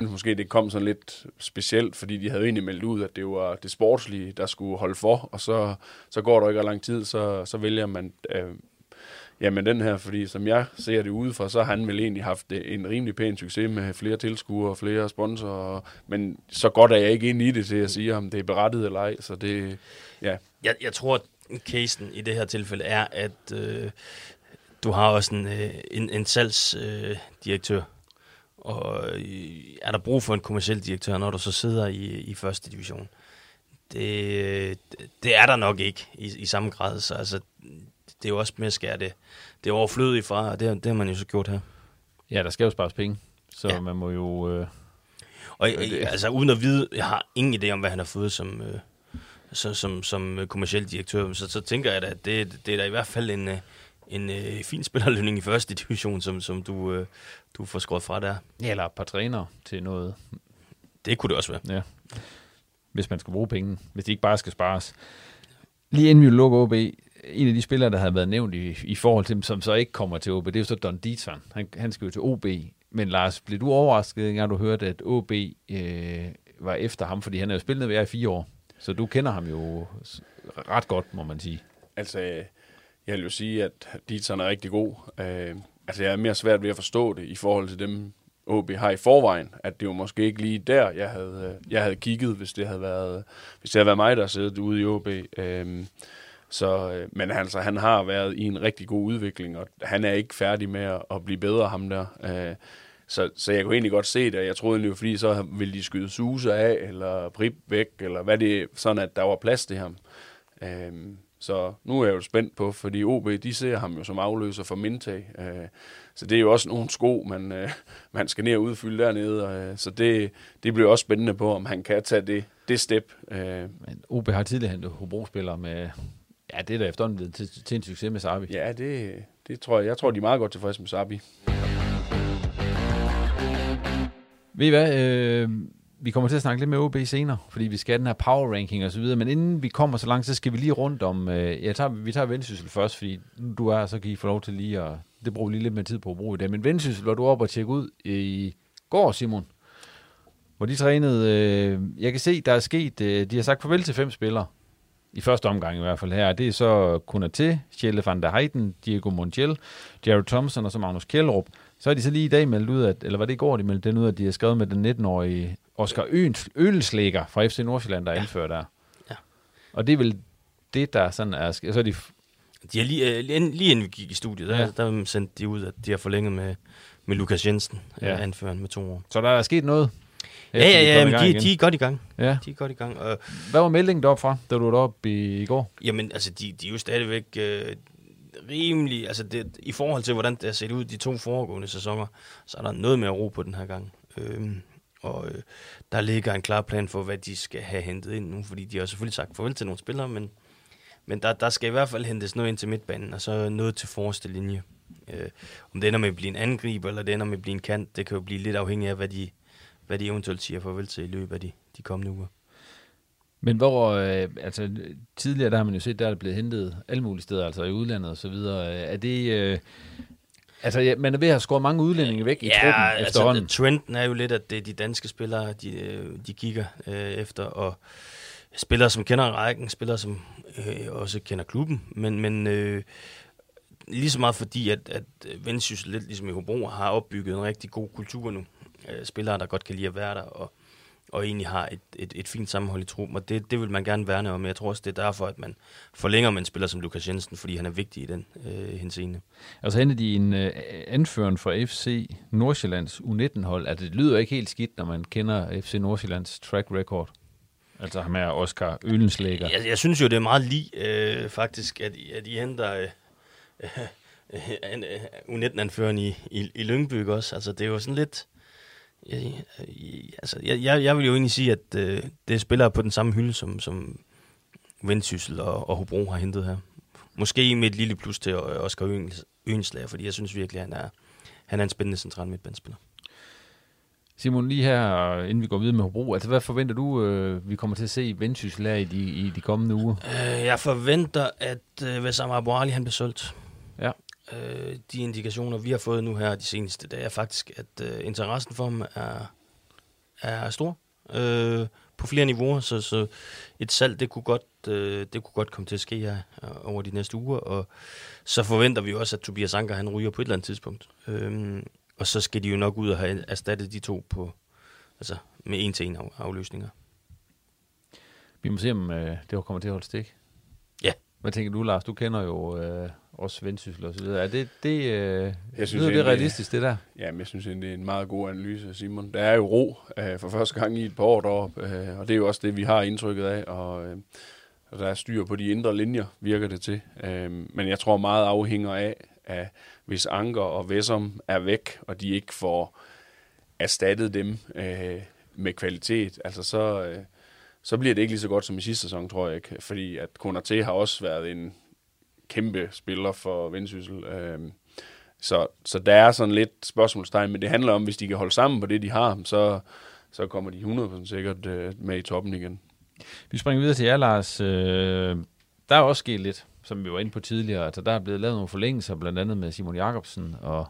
Måske det kom sådan lidt specielt, fordi de havde jo egentlig meldt ud, at det var det sportslige, der skulle holde for, og så, så går der ikke lang tid, så, så vælger man øh, jamen den her, fordi som jeg ser det udefra, så har han vel egentlig haft en rimelig pæn succes med flere tilskuere og flere sponsorer, men så godt er jeg ikke inde i det til at sige, om det er berettiget eller ej, så det, ja. Jeg, jeg tror, at casen i det her tilfælde er, at øh, du har også en, øh, en, en salgsdirektør, øh, direktør og øh, er der brug for en kommersiel direktør, når du så sidder i, i første division? Det, det er der nok ikke i, i samme grad, så altså, det er jo også med at skære det, det er overflødigt fra, og det, det har man jo så gjort her. Ja, der skal jo spares penge, så ja. Man må jo... Øh, Og det- det. altså uden at vide, jeg har ingen idé om, hvad han har fået som, øh, så, som, som øh, kommersiel direktør, så, så tænker jeg da, at det, det er da i hvert fald en, øh, en øh, fin spillerlønning i første division, som, som du, øh, du får skåret fra der. ja, eller et par træner til noget. Det kunne det også være. Ja. Hvis man skal bruge penge. Hvis de ikke bare skal spares. Lige inden vi lukker OB, en af de spillere, der havde været nævnt i, i forhold til dem, som så ikke kommer til OB, det er jo så Don Dietzson. Han, han skal jo til OB. Men Lars, blev du overrasket, engang du hørte, at OB øh, var efter ham, fordi han er jo spillet ved jer i fire år. Så du kender ham jo ret godt, må man sige. Altså, øh, jeg vil jo sige, at Dietzson er rigtig god. Øh, altså, jeg er mere svært ved at forstå det i forhold til dem, OB har i forvejen. At det var måske ikke lige der, jeg havde, øh, jeg havde kigget, hvis det havde været, hvis det havde været mig, der siddet ude i OB. Øhm, så, øh, men altså, han har været i en rigtig god udvikling, og han er ikke færdig med at, at blive bedre, ham der. Øh, så, så jeg kunne egentlig godt se det, og jeg troede egentlig, fordi så ville de skyde Suse af, eller Prip væk, eller hvad det sådan at der var plads til ham. Øhm, så nu er jeg jo spændt på, fordi OB, de ser ham jo som afløser for Mintag. Øh, så det er jo også nogle sko, man, øh, man skal ned og udfylde dernede. Og, øh, så det, det bliver også spændende på, om han kan tage det, det step. Øh, Men OB har tidligere hentet Hobro-spillere med... Ja, det er da efterhånden blevet til, til en succes med Sabi. ja, det, det tror jeg. Jeg tror, de er meget godt tilfredse med Sabi. Ved I hvad? Øh, vi kommer til at snakke lidt med OB senere, fordi vi skal have den her power ranking og så videre. Men inden vi kommer så langt, så skal vi lige rundt om... Øh, jeg tager, vi tager vendsyssel først, fordi nu du er, så kan I få lov til lige at... Det bruger lige lidt mere tid på at bruge i dag. Men vendsyssel var du oppe og tjekke ud i går, Simon. Hvor de trænede... Øh, jeg kan se, der er sket... Øh, de har sagt farvel til fem spillere. I første omgang i hvert fald her. Det er så Kunate, Sjælle van der Heiden, Diego Montiel, Jared Thompson og så Magnus Kjellrup. Så har de så lige i dag meldt ud, at, eller var det i går, de meldte den ud, at de har skrevet med den 19-årige Oscar Øens, Ølslæger fra FC Nordsjælland, der er indført der. Ja. Og det er vel det, der sådan er... Så er de, De har lige, øh, lige, inden vi gik i studiet, der, Ja. ja. der sendte de ud, at de har forlænget med, med Lukas Jensen, Ja. ja. anføreren med to år. så der er sket noget? Ja, ja, ja, men de, igen? de er godt i gang. Ja. De er godt i gang. Og, Hvad var meldingen deroppe fra, da du var deroppe i, i går? jamen, altså, de, de er jo stadigvæk øh, rimelig... Altså, det, i forhold til, hvordan det har set ud de to foregående sæsoner, så er der noget mere ro på den her gang. Øhm, og øh, der ligger en klar plan for, hvad de skal have hentet ind nu, fordi de har selvfølgelig sagt farvel til nogle spillere, men, men der, der skal i hvert fald hentes noget ind til midtbanen, og så noget til forreste linje. Øh, om det ender med at blive en angriber, eller det ender med at blive en kant, det kan jo blive lidt afhængigt af, hvad de, hvad de eventuelt siger farvel til i løbet af de, de kommende uger. Men hvor, øh, altså tidligere, der har man jo set, der er der blevet hentet alle mulige steder, altså i udlandet og så videre. Er det, øh, altså ja, man er ved at have skåret mange udlændinge væk i truppen efterhånden. Altså, trenden er jo lidt, at det er de danske spillere, de, øh, de kigger øh, efter, og spillere, som kender rækken, spillere, som øh, også kender klubben, men, men øh, lige så meget fordi, at, at Vendsyssel, lidt ligesom i Hobro, har opbygget en rigtig god kultur nu. Øh, spillere, der godt kan lide at være der, og, og egentlig har et, et, et fint sammenhold i truppen, og det, det vil man gerne værne om. Jeg tror også, det er derfor, at man forlænger med en spiller som Lukas Jensen, fordi han er vigtig i den øh, henseende. Altså hentede de en øh, anføren fra FC Nordsjællands U19-hold. Altså det lyder ikke helt skidt, når man kender FC Nordsjællands track record. Altså ham er Oscar Ølenslæger. Jeg, jeg synes jo, det er meget lige, øh, faktisk, at, at I henter øh, øh, øh, U19-anføren i, i, i Lyngby også. Altså, det er jo sådan lidt... Jeg, altså, jeg, jeg, jeg vil jo egentlig sige, at øh, det er spillere på den samme hylde, som, som Vendsyssel og, og Hobro har hentet her. Måske med et lille plus til Oscar Øens- Øenslager, fordi jeg synes virkelig, at han er, han er en spændende central midtbanespiller. Simon, lige her, inden vi går videre med Hobro, altså hvad forventer du, øh, vi kommer til at se i Vendsyssel her i de, i de kommende uger? Øh, jeg forventer, at øh, Wessam Abu Ali, han bliver solgt. Ja. Øh, de indikationer, vi har fået nu her de seneste dage, er faktisk, at øh, interessen for ham er, er stor. Øh, på flere niveauer, så, så et salg, det kunne, godt, øh, det kunne godt komme til at ske her øh, over de næste uger, og så forventer vi også, at Tobias Anker, han ryger på et eller andet tidspunkt. Øh, og så skal de jo nok ud og have erstattet de to på, altså med en til en af, afløsninger. Vi må se, om øh, det kommer til at holde stik. Ja. Hvad tænker du, Lars? Du kender jo øh, og så videre. Er det, det, øh, Jeg synes, det egentlig- realistisk, det der? Jamen, jeg synes det er en meget god analyse, Simon. Der er jo ro øh, for første gang i et par år deroppe, øh, og det er jo også det, vi har indtrykket af, og, øh, og der er styr på de indre linjer, virker det til. Øh, men jeg tror meget afhænger af, at hvis Anker og Vessom er væk, og de ikke får erstattet dem øh, med kvalitet, altså så, øh, så bliver det ikke lige så godt som i sidste sæson, tror jeg ikke. Fordi at Konate har også været en kæmpe spiller for Vendsyssel. Øh, så, så der er sådan lidt spørgsmålstegn, men det handler om, hvis de kan holde sammen på det, de har, så, så kommer de 100% sikkert øh, med i toppen igen. Vi springer videre til jer, Lars. Øh, der er også sket lidt, som vi var inde på tidligere. Altså, der er blevet lavet nogle forlængelser, blandt andet med Simon Jakobsen og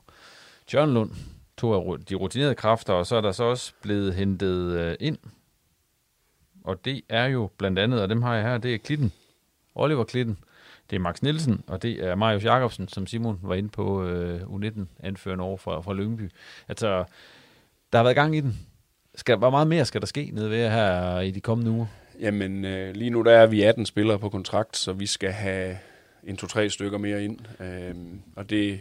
Jørgen Lund, to af de rutinerede kræfter, og så er der så også blevet hentet øh, ind og det er jo blandt andet, og dem har jeg her, det er Klitten, Oliver Klitten, det er Max Nielsen, og det er Marius Jakobsen, som Simon var inde på øh, U19, anførende over fra, fra Lyngby. Altså, der har været gang i den. Skal, hvor meget mere skal der ske nede ved her i de kommende uger? Jamen, øh, lige nu der er vi 18 spillere på kontrakt, så vi skal have en to-tre stykker mere ind. Øh, og det,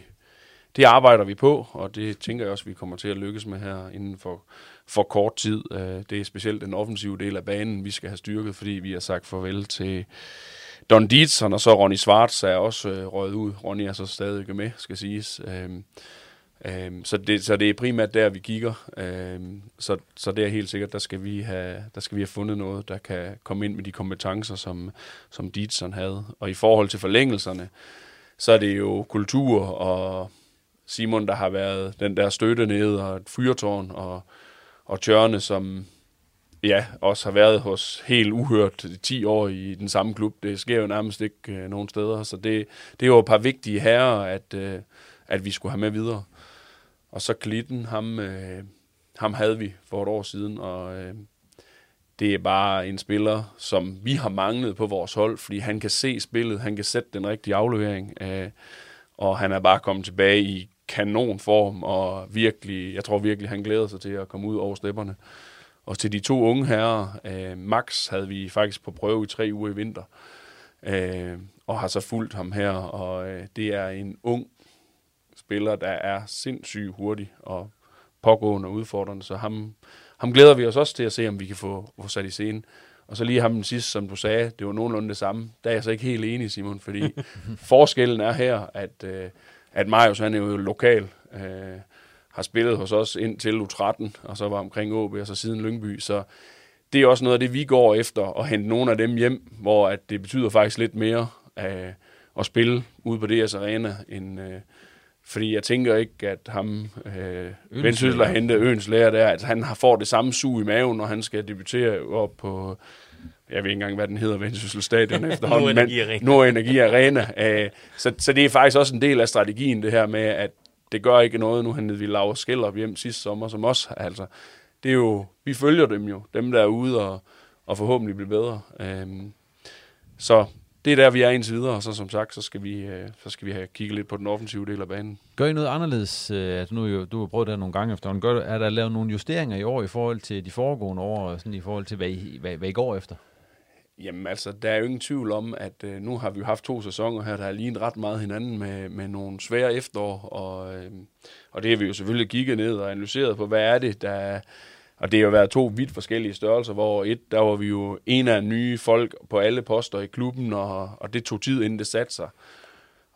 det arbejder vi på, og det tænker jeg også, vi kommer til at lykkes med her inden for, for kort tid. Øh, det er specielt den offensive del af banen, vi skal have styrket, fordi vi har sagt farvel til Don Dietzen og så Ronny Schwartz er også øh, røget ud. Ronny er så stadig med, skal siges. Øhm, Øhm, så, det, så det er primært der, vi kigger. Øhm, så, så det er helt sikkert, der skal, vi have, der skal vi have fundet noget, der kan komme ind med de kompetencer, som, som Dietzen havde. Og i forhold til forlængelserne, så er det jo kultur og Simon, der har været den der støtte nede, og et fyrtårn, og, og Tjørne, som ja, også har været hos helt uhørt 10 år i den samme klub. Det sker jo nærmest ikke øh, nogen steder, så det, det er jo et par vigtige herrer, at, øh, at vi skulle have med videre. Og så Klitten, ham, øh, ham havde vi for et år siden, og øh, det er bare en spiller, som vi har manglet på vores hold, fordi han kan se spillet, han kan sætte den rigtige aflevering, øh, og han er bare kommet tilbage i kanonform, og virkelig, jeg tror virkelig, han glæder sig til at komme ud over stepperne. Og til de to unge herrer, øh, Max havde vi faktisk på prøve i tre uger i vinter, øh, og har så fulgt ham her, og øh, det er en ung spiller, der er sindssygt hurtig og pågående og udfordrende, så ham, ham glæder vi os også til at se, om vi kan få, få sat i scenen. Og så lige ham den sidste, som du sagde, det var nogenlunde det samme. Der er jeg så ikke helt enig, Simon, fordi <laughs> forskellen er her, at, øh, at Marius, han er jo lokal, øh, har spillet hos os indtil U13, og så var omkring OB, og så siden Lyngby, så det er også noget af det, vi går efter, at hente nogle af dem hjem, hvor at det betyder faktisk lidt mere øh, at spille ude på DS Arena, end, øh, fordi jeg tænker ikke, at ham, øh, Vendsyssel har hentet Øens lærer der, at han har får det samme sug i maven, når han skal debutere op på, jeg ved ikke engang, hvad den hedder, Vendsyssel Stadion <laughs> efterhånden. Energi Arena. Nord Energi Arena. Øh, så, så det er faktisk også en del af strategien, det her med, at det gør ikke noget, nu han vi laver skæld hjem sidste sommer, som os. Altså, det er jo, vi følger dem jo, dem der er ude og, og forhåbentlig bliver bedre. Øhm, så det er der, vi er indtil videre, og så som sagt, så skal vi, øh, så skal vi have kigget lidt på den offensive del af banen. Gør I noget anderledes? Øh, altså nu, jo, du har prøvet det nogle gange efterhånden. Gør, er der lavet nogle justeringer i år i forhold til de foregående år, sådan i forhold til, hvad I, hvad, hvad I går efter? Jamen altså, der er jo ingen tvivl om, at øh, nu har vi jo haft to sæsoner her, der har lignet ret meget hinanden med, med nogle svære efterår, og, øh, og det har vi jo selvfølgelig kigget ned og analyseret på, hvad er det, der og det har jo været to vidt forskellige størrelser, hvor et, der var vi jo en af nye folk på alle poster i klubben, og, og det tog tid, inden det satte sig.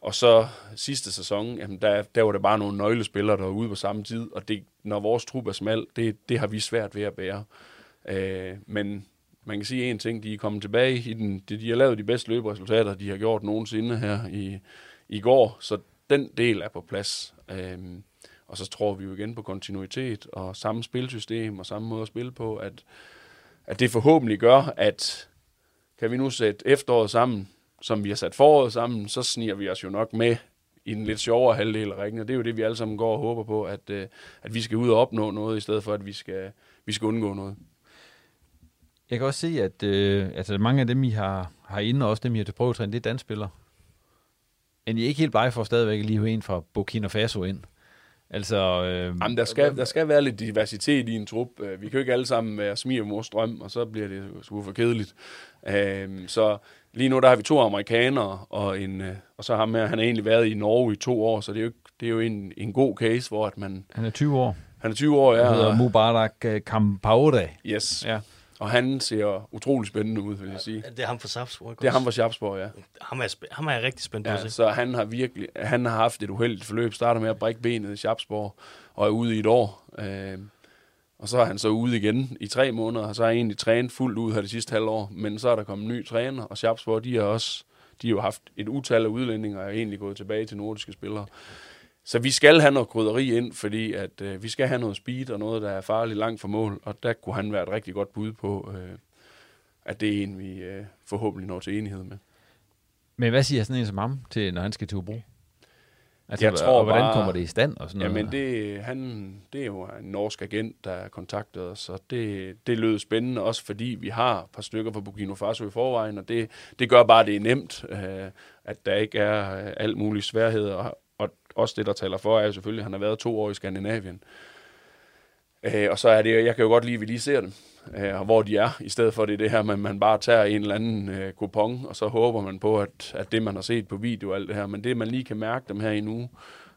Og så sidste sæson, jamen der, der var det bare nogle nøglespillere, der var ude på samme tid, og det, når vores trup er smal, det, det har vi svært ved at bære. Øh, men man kan sige en ting, de er kommet tilbage i den, de, de har lavet de bedste løberesultater, de har gjort nogensinde her i, i går, så den del er på plads. Øhm, og så tror vi jo igen på kontinuitet og samme spilsystem og samme måde at spille på, at, at det forhåbentlig gør, at kan vi nu sætte efteråret sammen, som vi har sat foråret sammen, så sniger vi os jo nok med i den lidt sjovere halvdel af rækken, og det er jo det, vi alle sammen går og håber på, at, øh, at vi skal ud og opnå noget, i stedet for, at vi skal, vi skal undgå noget. Jeg kan også se, at øh, altså mange af dem, I har, har inde, og også dem, I har til prøvetræning, det er dansspillere. Men I er ikke helt bare for stadigvæk lige en fra Burkina Faso ind. Altså, øh, Jamen, der, skal, der skal være lidt diversitet i en trup. Øh, vi kan jo ikke alle sammen være smir mors drøm, og så bliver det sgu for kedeligt. Øh, så lige nu der har vi to amerikanere, og, en, øh, og så ham her, han har egentlig været i Norge i to år, så det er jo, det er jo en, en god case, hvor at man... Han er 20 år. Han er 20 år, ja. Han hedder Mubarak Kampaure. Yes. Ja. Og han ser utrolig spændende ud, vil jeg sige. Det er ham fra Sapsborg, Det er ham fra Sapsborg, ja. Ham er, ham er jeg rigtig spændt på ja, at se. Så han har virkelig, han har haft et uheldigt forløb. Starter med at brække benet i Sapsborg, og er ude i et år. Øh, og så er han så ude igen i tre måneder, og så har egentlig trænet fuldt ud her det sidste halvår. Men så er der kommet en ny træner, og Sapsborg, de har også de har jo haft et utal af udlændinger, og er egentlig gået tilbage til nordiske spillere. Så vi skal have noget krydderi ind, fordi at, øh, vi skal have noget speed og noget, der er farligt langt fra mål, og der kunne han være et rigtig godt bud på, øh, at det er en, vi øh, forhåbentlig når til enighed med. Men hvad siger sådan en som ham, til, når han skal til Hobro? Altså, jeg tror og hvordan bare, kommer det i stand og sådan noget? Jamen, det, han, det er jo en norsk agent, der kontaktede os, og det, det lød spændende, også fordi vi har et par stykker fra Burkina Faso i forvejen, og det, det gør bare, det er nemt, øh, at der ikke er øh, alt muligt sværhed, og, og også det, der taler for, er jo selvfølgelig, at han har været to år i Skandinavien. Øh, og så er det, jeg kan jo godt lide, at vi lige ser dem, øh, og hvor de er, i stedet for det, det her, at man bare tager en eller anden øh, kupon, og så håber man på, at, at det, man har set på video og alt det her, men det, man lige kan mærke dem her i nu,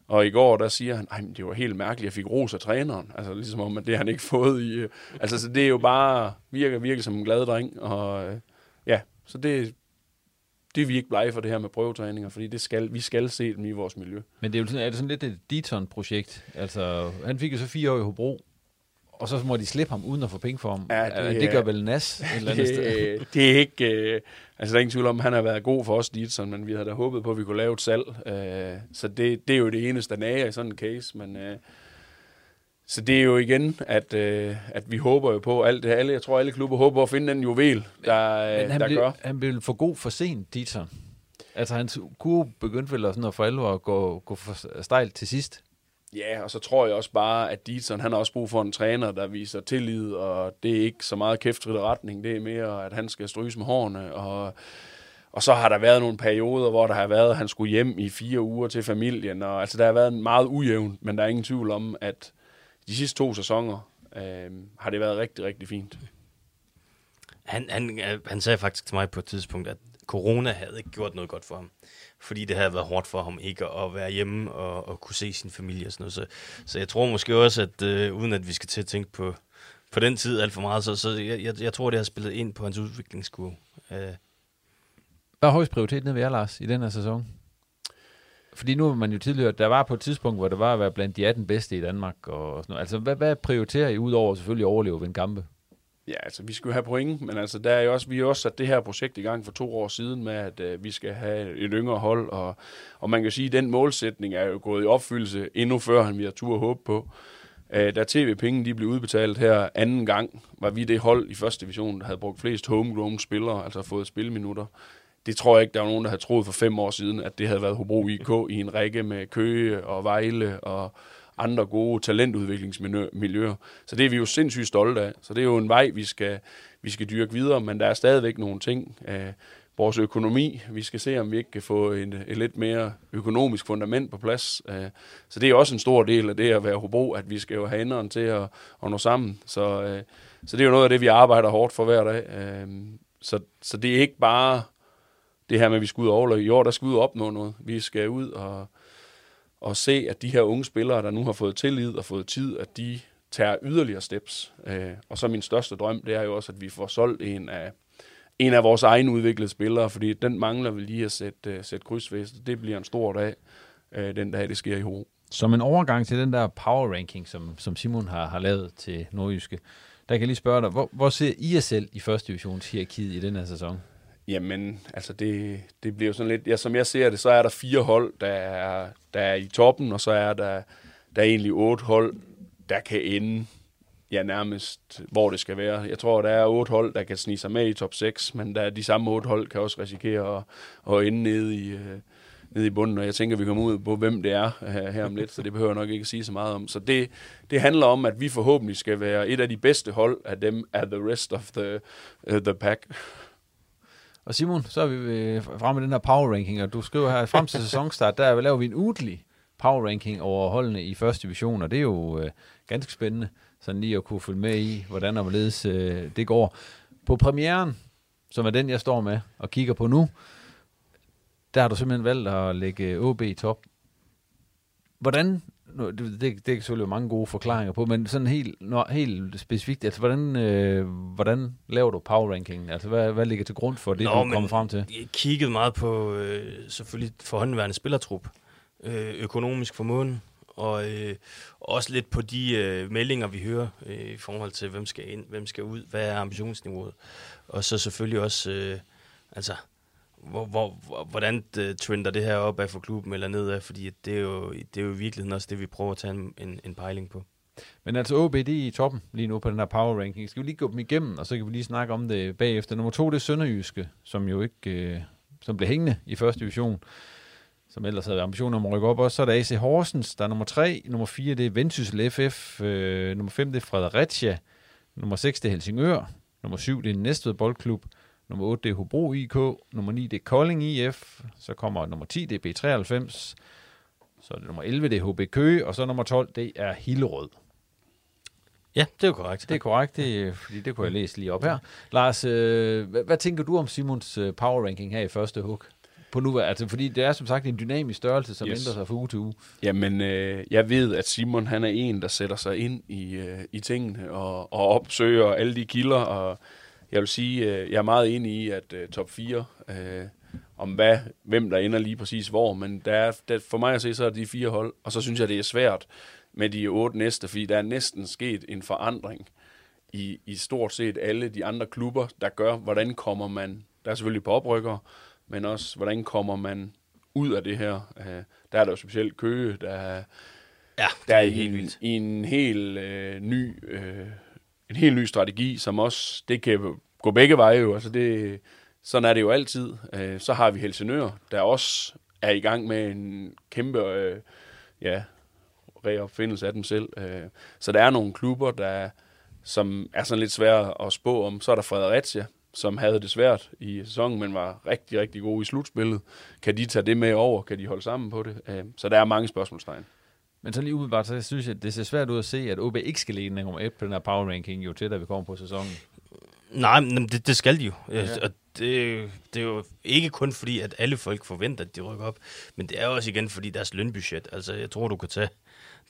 og i går, der siger han, at det var helt mærkeligt, jeg fik ros af træneren. Altså ligesom om, at det har han ikke <laughs> fået i... Øh, altså, så det er jo bare, virker virkelig som en glad dreng, og øh, ja, så det, det er vi ikke blege for det her med prøvetræninger, fordi det skal, vi skal se dem i vores miljø. Men det er jo sådan, er det sådan lidt et Deaton-projekt. Altså, han fik jo så fire år i Hobro, og så må de slippe ham uden at få penge for ham. Ja, det, det gør vel Nas et eller andet <laughs> sted. Det, er ikke... Øh, altså, der er ingen tvivl om, at han har været god for os, Dietzson, men vi havde da håbet på, at vi kunne lave et salg. Øh, så det, det er jo det eneste, der nager i sådan en case, men... Øh, så det er jo igen, at, øh, at vi håber jo på, alt det, alle, jeg tror alle klubber håber at finde den juvel, der, Men han der blev, gør. han blev for god for sent, Dieter. Altså, hans kurve begyndte vel sådan at for alvor at gå, gå for stejlt til sidst. Ja, og så tror jeg også bare, at Dietzson, han har også brug for en træner, der viser tillid, og det er ikke så meget kæftfrit retning, det er mere, at han skal stryges med hårene, og, og så har der været nogle perioder, hvor der har været, at han skulle hjem i fire uger til familien, og altså der har været meget ujævnt, men der er ingen tvivl om, at de sidste to sæsoner øh, har det været rigtig, rigtig fint. Han, han, øh, han sagde faktisk til mig på et tidspunkt, at corona havde ikke gjort noget godt for ham. Fordi det havde været hårdt for ham ikke at være hjemme og, og kunne se sin familie og sådan noget. Så, så jeg tror måske også, at øh, uden at vi skal til at tænke på, på den tid alt for meget, så, så jeg, jeg, jeg tror, det har spillet ind på hans udviklingskurve. Øh. Hvad er højst prioritet nede ved jer, Lars, i den her sæson? Fordi nu har man jo tidligere, der var på et tidspunkt, hvor det var at være blandt de 18 bedste i Danmark. Og sådan noget. Altså, hvad, hvad prioriterer I ud over selvfølgelig at overleve ved en kampe? Ja, altså vi skal jo have point, men altså der er jo også, vi har også sat det her projekt i gang for to år siden med, at øh, vi skal have et yngre hold, og, og man kan sige, at den målsætning er jo gået i opfyldelse endnu før, end vi har tur håbe på. Øh, da tv-pengene de blev udbetalt her anden gang, var vi det hold i første division, der havde brugt flest homegrown spillere, altså fået spilminutter. Det tror jeg ikke, der var nogen, der havde troet for fem år siden, at det havde været Hobro IK i en række med Køge og Vejle og andre gode talentudviklingsmiljøer. Så det er vi jo sindssygt stolte af. Så det er jo en vej, vi skal, vi skal dyrke videre, men der er stadigvæk nogle ting. af vores økonomi, vi skal se, om vi ikke kan få en, et lidt mere økonomisk fundament på plads. Øh, så det er også en stor del af det at være Hobro, at vi skal jo have enderen til at, at nå sammen. Så, øh, så det er jo noget af det, vi arbejder hårdt for hver dag. Øh, så, så det er ikke bare det her med, at vi skal ud og. I år, der skal vi ud og opnå noget. Vi skal ud og, og se, at de her unge spillere, der nu har fået tillid og fået tid, at de tager yderligere steps. Øh, og så min største drøm, det er jo også, at vi får solgt en af, en af vores egne udviklede spillere, fordi den mangler vi lige at sætte, uh, sætte krydsfæste. Det bliver en stor dag, uh, den dag det sker i Hobro. Som en overgang til den der power ranking, som, som Simon har, har lavet til Nordjyske, der kan jeg lige spørge dig, hvor, hvor ser I jer selv i første divisionshierarkiet i den her sæson? Jamen, altså det, det bliver jo sådan lidt, ja, som jeg ser det, så er der fire hold, der er, der er i toppen, og så er der, der er egentlig otte hold, der kan ende ja, nærmest, hvor det skal være. Jeg tror, der er otte hold, der kan snige sig med i top 6, men der er de samme otte hold, kan også risikere at, at ende nede i, øh, nede i bunden, og jeg tænker, vi kommer ud på, hvem det er her, her om lidt, så det behøver jeg nok ikke at sige så meget om. Så det, det handler om, at vi forhåbentlig skal være et af de bedste hold af dem af the rest of the, uh, the pack. Og Simon, så er vi øh, fremme med den her power ranking, og du skriver her, frem til <laughs> sæsonstart, der laver vi en ugentlig power ranking over holdene i første division, og det er jo øh, ganske spændende, sådan lige at kunne følge med i, hvordan og hvorledes øh, det går. På premieren, som er den, jeg står med og kigger på nu, der har du simpelthen valgt at lægge OB i top. Hvordan, nu, det, det, det er selvfølgelig mange gode forklaringer på, men sådan helt, no, helt specifikt, altså hvordan, øh, hvordan laver du power rankingen? Altså hvad, hvad ligger til grund for det, Nå, du er kommet frem til? Jeg kiggede meget på øh, selvfølgelig forhåndværende spillertrup, øh, økonomisk formåen, og øh, også lidt på de øh, meldinger, vi hører øh, i forhold til, hvem skal ind, hvem skal ud, hvad er ambitionsniveauet, og så selvfølgelig også, øh, altså, hvor, hvor, hvordan øh, trender det her op af for klubben eller nedad, fordi det er, jo, det er jo i virkeligheden også det, vi prøver at tage en, en, en pejling på. Men altså OB, det er i toppen lige nu på den her power ranking. Skal vi lige gå dem igennem, og så kan vi lige snakke om det bagefter. Nummer to, det er Sønderjyske, som jo ikke, øh, som blev hængende i første division. som ellers havde ambitioner om at rykke op også. Så er der AC Horsens, der er nummer 3. Nummer 4, det er Vendsyssel FF. Øh, nummer 5, det er Fredericia. Nummer 6, det er Helsingør. Nummer 7, det er Næstved Boldklub. Nummer 8, det er Hobro IK. Nummer 9, det er Kolding IF. Så kommer nummer 10, det er B93. Så er det nummer 11, det er HB Køge. Og så nummer 12, det er Hillerød. Ja, det er jo korrekt. Det er korrekt, det, fordi det kunne jeg læse lige op her. Lars, øh, hvad, hvad tænker du om Simons øh, power ranking her i første hug? På nu, altså, fordi det er som sagt en dynamisk størrelse, som yes. ændrer sig fra uge til uge. Jamen, øh, jeg ved, at Simon han er en, der sætter sig ind i, øh, i tingene og, og opsøger alle de kilder. Og jeg vil sige, øh, jeg er meget enig i, at øh, top 4, øh, om hvad, hvem der ender lige præcis hvor, men der er, der, for mig at se, så er de fire hold, og så synes jeg, det er svært med de otte næste, fordi der er næsten sket en forandring i, i stort set alle de andre klubber, der gør, hvordan kommer man, der er selvfølgelig på oprykker, men også, hvordan kommer man ud af det her. Uh, der er der jo specielt Køge, der, ja, der er, er i, en, i en helt uh, ny uh, en helt ny strategi, som også, det kan gå begge veje jo, altså det, sådan er det jo altid. Øh, så har vi Helsingør, der også er i gang med en kæmpe øh, ja, reopfindelse af dem selv. Øh, så der er nogle klubber, der som er sådan lidt svære at spå om. Så er der Fredericia, som havde det svært i sæsonen, men var rigtig, rigtig gode i slutspillet. Kan de tage det med over? Kan de holde sammen på det? Øh, så der er mange spørgsmålstegn. Men så lige umiddelbart, så synes jeg, det ser svært ud at se, at OB ikke skal ligge nummer 1 på den her power ranking, jo til, da vi kommer på sæsonen. Nej, men det, det skal de jo. Ja. Og det, det er jo ikke kun fordi, at alle folk forventer, at de rykker op, men det er også igen fordi deres lønbudget. Altså, jeg tror, du kan tage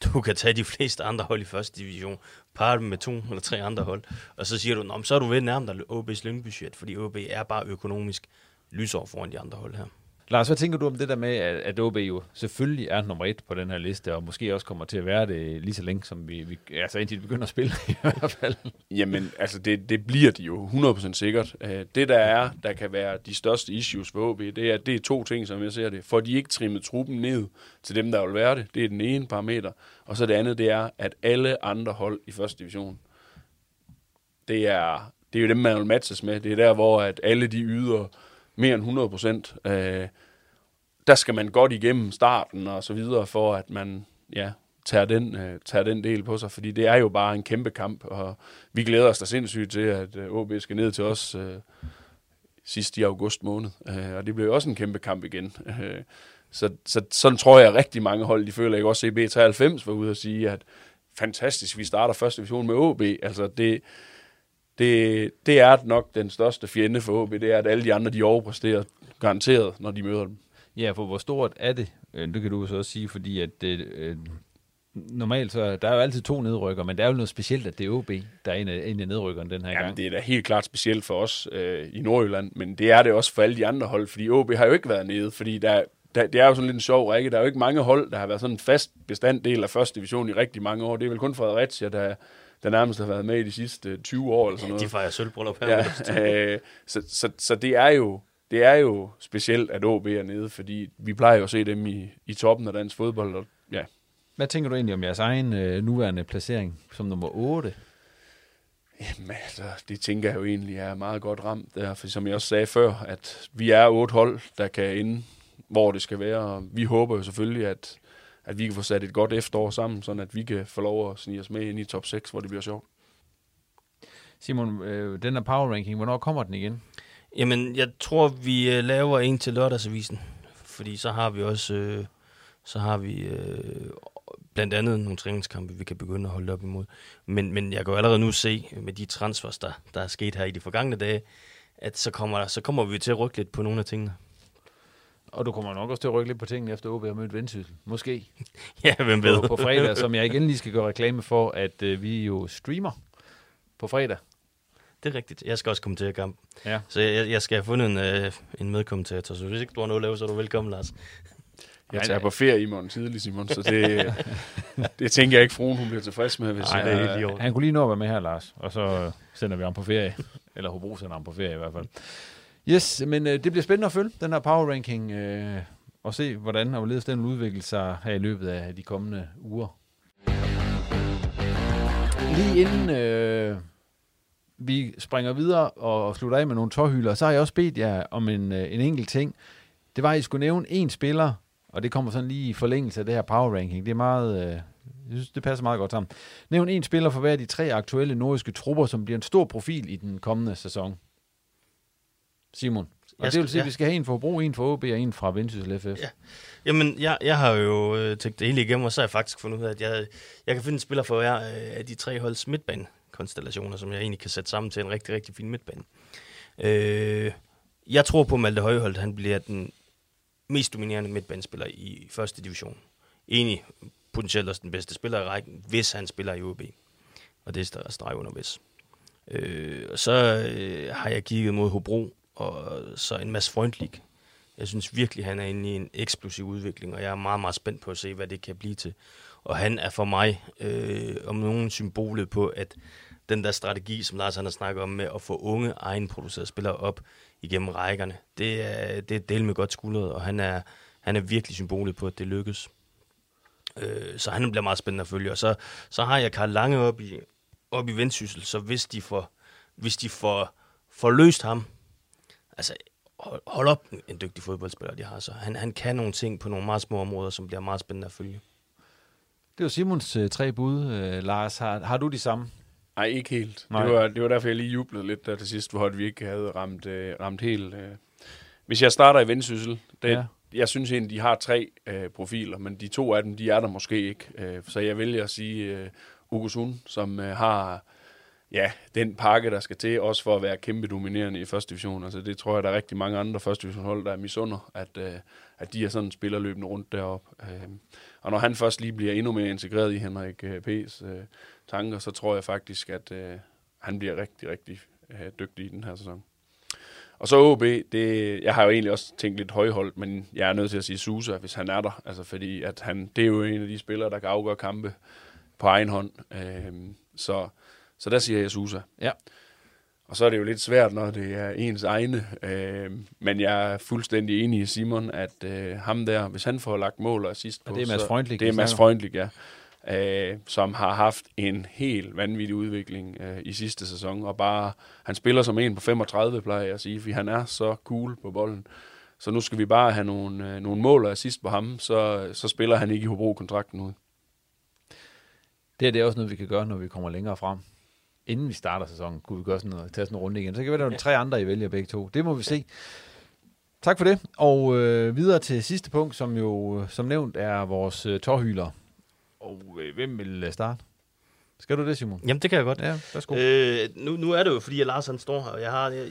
<laughs> du kan tage de fleste andre hold i første division, parre dem med to eller tre andre hold, og så siger du, så er du ved nærmere dig OB's lønbudget, fordi OB er bare økonomisk lysår foran de andre hold her. Lars, hvad tænker du om det der med, at OB jo selvfølgelig er nummer et på den her liste, og måske også kommer til at være det lige så længe, som vi, vi altså indtil de begynder at spille <laughs> i hvert fald? Jamen, altså det, det bliver de jo 100% sikkert. Øh, det der er, der kan være de største issues for OB, det er, det er to ting, som jeg ser det. For de ikke trimmet truppen ned til dem, der vil være det. Det er den ene parameter. Og så det andet, det er, at alle andre hold i første division, det er, det er jo dem, man vil matches med. Det er der, hvor at alle de yder mere end 100 procent. Øh, der skal man godt igennem starten og så videre, for at man ja, tager, den, øh, tager den del på sig, fordi det er jo bare en kæmpe kamp, og vi glæder os da sindssygt til, at øh, OB skal ned til os øh, sidst i august måned, øh, og det bliver jo også en kæmpe kamp igen. Øh, så, så sådan tror jeg, at rigtig mange hold, de føler ikke også, at B93 var ude og sige, at fantastisk, vi starter første division med OB. Altså det, det, det er nok den største fjende for OB, det er, at alle de andre, de overpræsterer garanteret, når de møder dem. Ja, for hvor stort er det? Øh, det kan du så også sige, fordi at det, øh, normalt så der er jo altid to nedrykker, men der er jo noget specielt, at det er OB, der er en af, en af nedrykkerne den her Jamen, gang. det er da helt klart specielt for os øh, i Nordjylland, men det er det også for alle de andre hold, fordi OB har jo ikke været nede, fordi der, der, det er jo sådan lidt en sjov række. Der er jo ikke mange hold, der har været sådan en fast bestanddel af første division i rigtig mange år. Det er vel kun Fredericia, der, der nærmest har været med i de sidste 20 år eller sådan ja, noget. de fejrer sølvbryllup her. Ja, <laughs> øh, så, så, så det er jo det er jo specielt, at OB er nede, fordi vi plejer jo at se dem i, i toppen af dansk fodbold. Og, ja. Hvad tænker du egentlig om jeres egen øh, nuværende placering som nummer 8? Jamen, altså, det tænker jeg jo egentlig er meget godt ramt der, for som jeg også sagde før, at vi er otte hold, der kan ende, hvor det skal være, og vi håber jo selvfølgelig, at, at vi kan få sat et godt efterår sammen, sådan at vi kan få lov at snige os med ind i top 6, hvor det bliver sjovt. Simon, øh, den her power ranking, hvornår kommer den igen? Jamen, jeg tror, vi øh, laver en til lørdagsavisen, fordi så har vi også, øh, så har vi øh, blandt andet nogle træningskampe, vi kan begynde at holde op imod. Men, men jeg kan jo allerede nu se, med de transfers, der, der er sket her i de forgangne dage, at så kommer, så kommer vi til at rykke lidt på nogle af tingene. Og du kommer nok også til at rykke lidt på tingene, efter OB har mødt Vendsyssel. Måske. <laughs> ja, hvem ved. På, på fredag, som jeg igen lige skal gøre reklame for, at øh, vi jo streamer på fredag. Det er rigtigt. Jeg skal også kommentere kamp. Ja. Så jeg, jeg skal have fundet en, øh, en medkommentator. Så hvis ikke du har noget at lave, så er du velkommen, Lars. Jeg tager på ferie i morgen tidlig, Simon, så det, <laughs> det tænker jeg ikke, fruen hun bliver tilfreds med. Hvis Ej, er helt Han kunne lige nå at være med her, Lars, og så sender vi ham på ferie. Eller Hobro sender ham på ferie i hvert fald. Yes, men øh, det bliver spændende at følge, den her power ranking, øh, og se, hvordan og hvorledes den udvikler sig her i løbet af de kommende uger. Lige inden øh, vi springer videre og slutter af med nogle tårhylder, så har jeg også bedt jer om en, øh, en enkelt ting. Det var, at I skulle nævne en spiller, Og det kommer sådan lige i forlængelse af det her power ranking. Det er meget... Øh, jeg synes, det passer meget godt sammen. Nævn en spiller for hver af de tre aktuelle nordiske trupper, som bliver en stor profil i den kommende sæson. Simon. Og Jeg det vil skal- sige, at ja. vi skal have en for Hobro, en for OB og en fra Vendsyssel FF. Ja. Jamen, jeg, jeg har jo øh, tænkt det hele igennem, og så har jeg faktisk fundet ud af, at jeg, jeg kan finde en spiller for hver øh, af de tre holds midtbanekonstellationer, som jeg egentlig kan sætte sammen til en rigtig, rigtig fin midtbane. Øh, jeg tror på, at Malte Højholdt, han bliver den mest dominerende midtbanespiller i første division. Enig potentielt også den bedste spiller i rækken, hvis han spiller i OB. Og det er der streg under hvis. Øh, og så øh, har jeg kigget mod Hobro, og så en masse Freundlich. Jeg synes virkelig, han er inde i en eksplosiv udvikling, og jeg er meget, meget spændt på at se, hvad det kan blive til. Og han er for mig øh, om nogen symbolet på, at den der strategi, som Lars han har snakket om med at få unge egenproducerede spillere op igennem rækkerne, det er, det er del med godt skuldret, og han er, han er virkelig symbolet på, at det lykkes. Øh, så han bliver meget spændende at følge. Og så, så har jeg Karl Lange op i, op i Vendsyssel, så hvis de får, hvis de får, får løst ham, altså hold, hold op en, en dygtig fodboldspiller, de har så. Han, han kan nogle ting på nogle meget små områder, som bliver meget spændende at følge. Det var Simons øh, tre bud. Øh, Lars, har, har du de samme? Nej, ikke helt. Nej. Det var, det var derfor, jeg lige jublede lidt der til sidst, hvor vi ikke havde ramt, øh, ramt helt. Øh. Hvis jeg starter i Vendsyssel, det, Ja. jeg synes egentlig, de har tre øh, profiler, men de to af dem, de er der måske ikke. Øh, så jeg vælger at sige øh, Ugo Sun, som øh, har ja, den pakke, der skal til, også for at være kæmpe dominerende i første division. Altså, det tror jeg, der er rigtig mange andre første divisionshold, der er misunder, at, øh, at de er sådan spiller løbende rundt deroppe. Øh, og når han først lige bliver endnu mere integreret i Henrik øh, P's øh, tanker, så tror jeg faktisk, at øh, han bliver rigtig, rigtig øh, dygtig i den her sæson. Og så OB, det, jeg har jo egentlig også tænkt lidt højholdt, men jeg er nødt til at sige Susa, hvis han er der. Altså fordi at han, det er jo en af de spillere, der kan afgøre kampe på egen hånd. Øh, så, så der siger jeg Susa. Ja. Og så er det jo lidt svært, når det er ens egne. Øhm, men jeg er fuldstændig enig i Simon, at øh, ham der, hvis han får lagt mål og assist på... Og det er Mads Freundlich, Det er Mads. Freundlich, ja. Øh, som har haft en helt vanvittig udvikling øh, i sidste sæson. Og bare, han spiller som en på 35, plejer jeg at sige, fordi han er så cool på bolden. Så nu skal vi bare have nogle, øh, nogle mål og assist på ham, så, så spiller han ikke i Hobro-kontrakten ud. Det, her, det er også noget, vi kan gøre, når vi kommer længere frem. Inden vi starter sæsonen, kunne vi gøre sådan noget, tage sådan en runde igen. Så kan det være, der er tre andre, I vælger begge to. Det må vi se. Tak for det. Og øh, videre til sidste punkt, som jo, som nævnt, er vores øh, tårhyler. Og øh, hvem vil øh, starte? Skal du det, Simon? Jamen, det kan jeg godt. Ja, værsgo. Øh, nu, nu er det jo, fordi at Lars han står her, og jeg har... Jeg,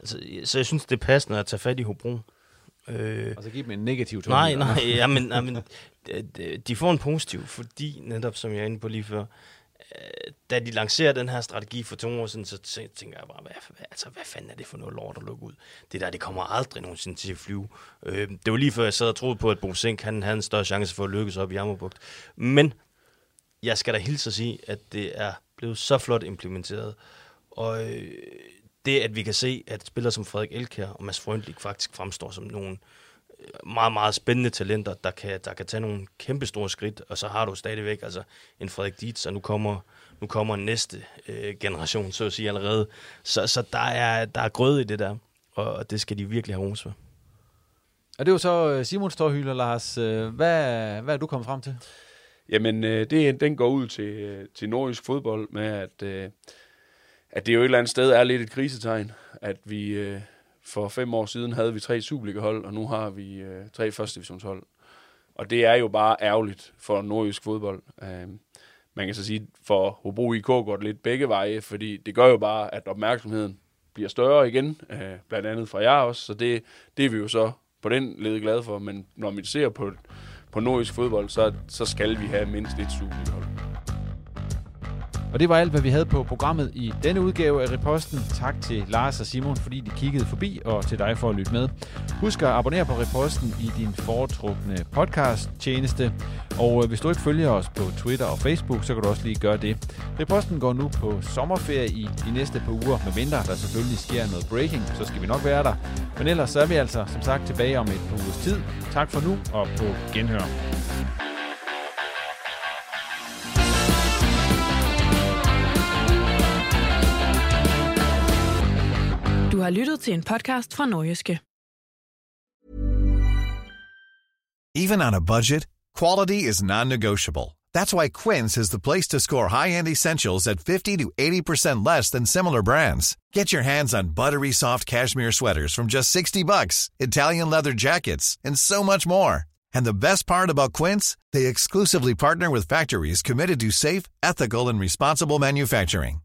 altså, så jeg synes, det er passende at tage fat i Hobro. Øh, Og så give dem en negativ Nej, tårhyler. nej, jamen, jamen, <laughs> de- får en positiv, fordi netop, som jeg er inde på lige før, Øh, da de lancerer den her strategi for to år siden, så tænker jeg bare, hvad, hvad, altså, hvad fanden er det for noget lort at lukke ud? Det der, det kommer aldrig nogensinde til at flyve. Øh, det var lige før, jeg sad og troede på, at Bo Sink, han havde en større chance for at lykkes op i Jammerbugt. Men jeg skal da hilse at sige, at det er blevet så flot implementeret. Og øh, det, at vi kan se, at spillere som Frederik Elkær og Mads Frøndlik faktisk fremstår som nogen, øh, meget, meget spændende talenter, der kan, der kan tage nogle kæmpe store skridt, og så har du stadigvæk altså en Frederik Dietz, og nu kommer, nu kommer næste øh, generation, så at sige allerede. Så, så der, er, der er grød i det der, og det skal de virkelig have ros for. Og det var så øh, Simons tårhyler, Lars. Øh, Hvad, hvad er du kommet frem til? Jamen, øh, det, den går ud til, til nordisk fodbold med, at, at det jo et eller andet sted er lidt et krisetegn, at vi for fem år siden havde vi tre Superliga-hold, og nu har vi øh, tre første divisionshold. Og det er jo bare ærgerligt for nordisk fodbold. Øh, man kan så sige, for Hobro IK går det lidt begge veje, fordi det gør jo bare, at opmærksomheden bliver større igen, øh, blandt andet fra jer også, så det, det er vi jo så på den led glade for, men når vi ser på, på nordisk fodbold, så, så skal vi have mindst et Superliga-hold. Og det var alt, hvad vi havde på programmet i denne udgave af Reposten. Tak til Lars og Simon, fordi de kiggede forbi, og til dig for at lytte med. Husk at abonnere på Reposten i din foretrukne podcast-tjeneste. Og øh, hvis du ikke følger os på Twitter og Facebook, så kan du også lige gøre det. Reposten går nu på sommerferie i de næste par uger, medmindre der selvfølgelig sker noget breaking, så skal vi nok være der. Men ellers så er vi altså som sagt tilbage om et par ugers tid. Tak for nu, og på genhør. Har lyttet til en podcast fra Nordjyske. Even on a budget, quality is non-negotiable. That's why Quince is the place to score high-end essentials at 50 to 80% less than similar brands. Get your hands on buttery soft cashmere sweaters from just 60 bucks, Italian leather jackets, and so much more. And the best part about Quince, they exclusively partner with factories committed to safe, ethical, and responsible manufacturing.